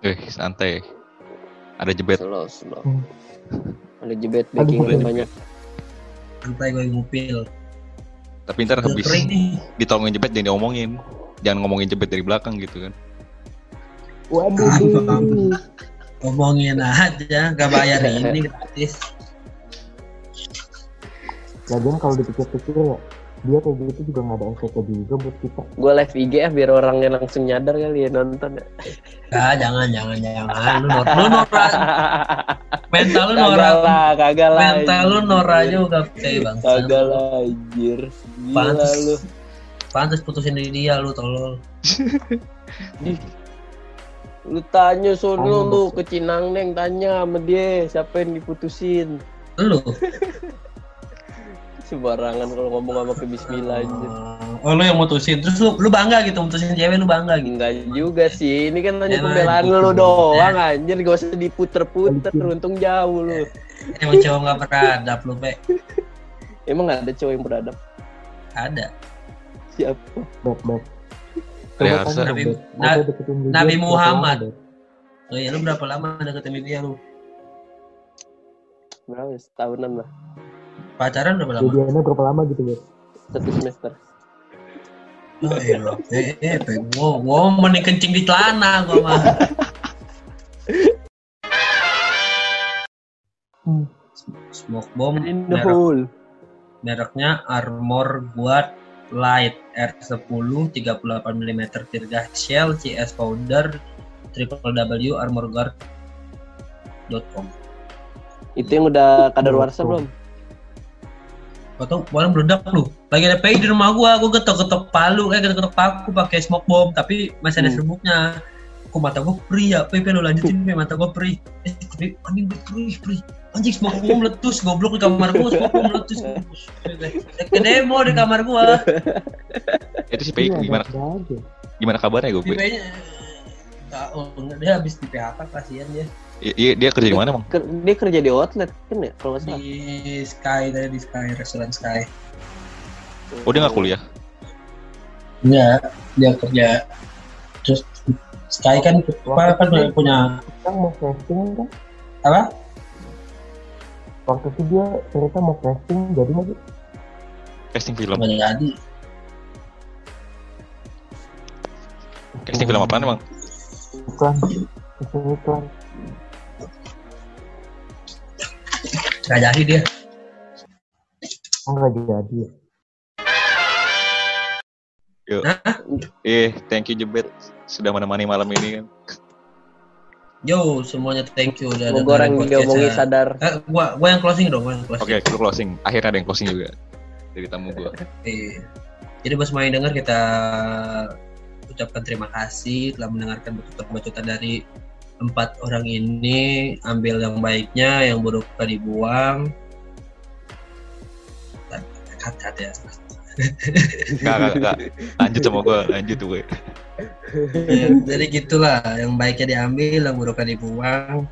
Eh, santai. Ada jebet. Slow, slow. Hmm. Ada jebet Aduh, backing jebet. banyak. Santai gue ngupil. Tapi ntar Udah habis ditolongin jebet jangan diomongin. Jangan ngomongin jebet dari belakang gitu kan. Waduh. [laughs] Ngomongin aja, gak bayar ini [laughs] gratis. Lagian kalau dipikir-pikir ya, dia kayak gitu juga nggak ada efeknya juga buat kita. Gue live IG ya biar orangnya langsung nyadar kali ya nonton ya. Ah, jangan, jangan, jangan. Lu nor, lu nora, mental lu Kagak nora, lah, kagak lah. mental lu nora juga kayak bang. Kagak lah anjir. Gila Pantes, lu. pantes putusin dia lu tolol. [laughs] Lu tanya sono lu ke Cinang Neng tanya sama dia siapa yang diputusin. Lu. [laughs] Sembarangan kalau ngomong sama ke Bismillah anjir. Oh, lu yang mutusin. Terus lu, lu bangga gitu mutusin cewek lu bangga gitu. Enggak juga sih, ini kan hanya Emang pembelaan gitu. lu doang anjir, gak usah diputer-puter, untung jauh lu. Emang cowok gak beradab lu, Pe. Emang ada cowok yang beradab? Ada. Siapa? Rehasa. tanya dong, Nabi-. Na- Nabi berapa Muhammad. Oh iya, lu berapa lama deketin dia lu? Berapa ya? Setahunan lah, Pacaran berapa lama? Jadiannya berapa lama gitu Beb? satu semester. Oh iya, loh. eh, eh, Pe. Gua, gua mending kencing di celana gua mah. Hmm. Smoke bomb In the merek, hole. mereknya Armor Guard Light R10 38 mm tear gas shell CS powder www.armorguard.com Itu yang udah kadaluarsa Betul. belum? Atau kemarin meledak lu. Lagi ada PI di rumah gua, gua getok-getok palu, kayak getok-getok paku pakai smoke bomb, tapi masih ada Hmm. serbuknya. kok mata gue perih ya Pepe lo lanjutin Pe mata gue perih eh tapi anjing gue perih perih anjing smoke gue meletus goblok di kamar gue smoke gue meletus ke demo di kamar gue Itu si Pei Iya, gimana gimana kabarnya gue? Pepe nya dia habis di PHK kasihan dia Iya dia kerja di mana emang? Ker- Dia kerja di outlet kan ya kalau nggak salah. di Sky tadi di Sky restoran Sky Oh dia nggak kuliah? enggak dia kerja terus Sky kan apa kan punya- punya Kan mau casting kan? apa Waktu itu dia cerita mau casting, jadi nggak sih? Casting film. nggak jadi Casting film apaan emang? Iklan, casting iklan. Nggak jadi dia Oh, nggak jadi ya? Eh, thank you Jebet sudah menemani malam ini kan. yo semuanya thank you udah Semoga orang diomongin sadar. eh, gua gua yang closing dong gua yang closing Oke, kita closing. Akhirnya ada yang closing juga dari tamu gua. Iya. Jadi buat semua yang dengar kita ucapkan terima kasih telah mendengarkan bacotan-bacotan dari empat orang ini. Ambil yang baiknya, yang buruknya dibuang. Cut-cut ya. Enggak, enggak, enggak. Lanjut sama gua, lanjut gue. Ya, Jadi gitulah, yang baiknya diambil, yang buruknya dibuang.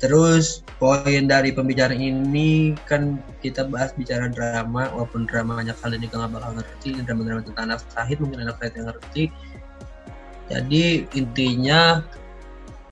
Terus poin dari pembicaraan ini kan kita bahas bicara drama, walaupun dramanya kalian juga nggak bakal ngerti, drama-drama tentang anak sahid mungkin anak sahid yang ngerti. Jadi intinya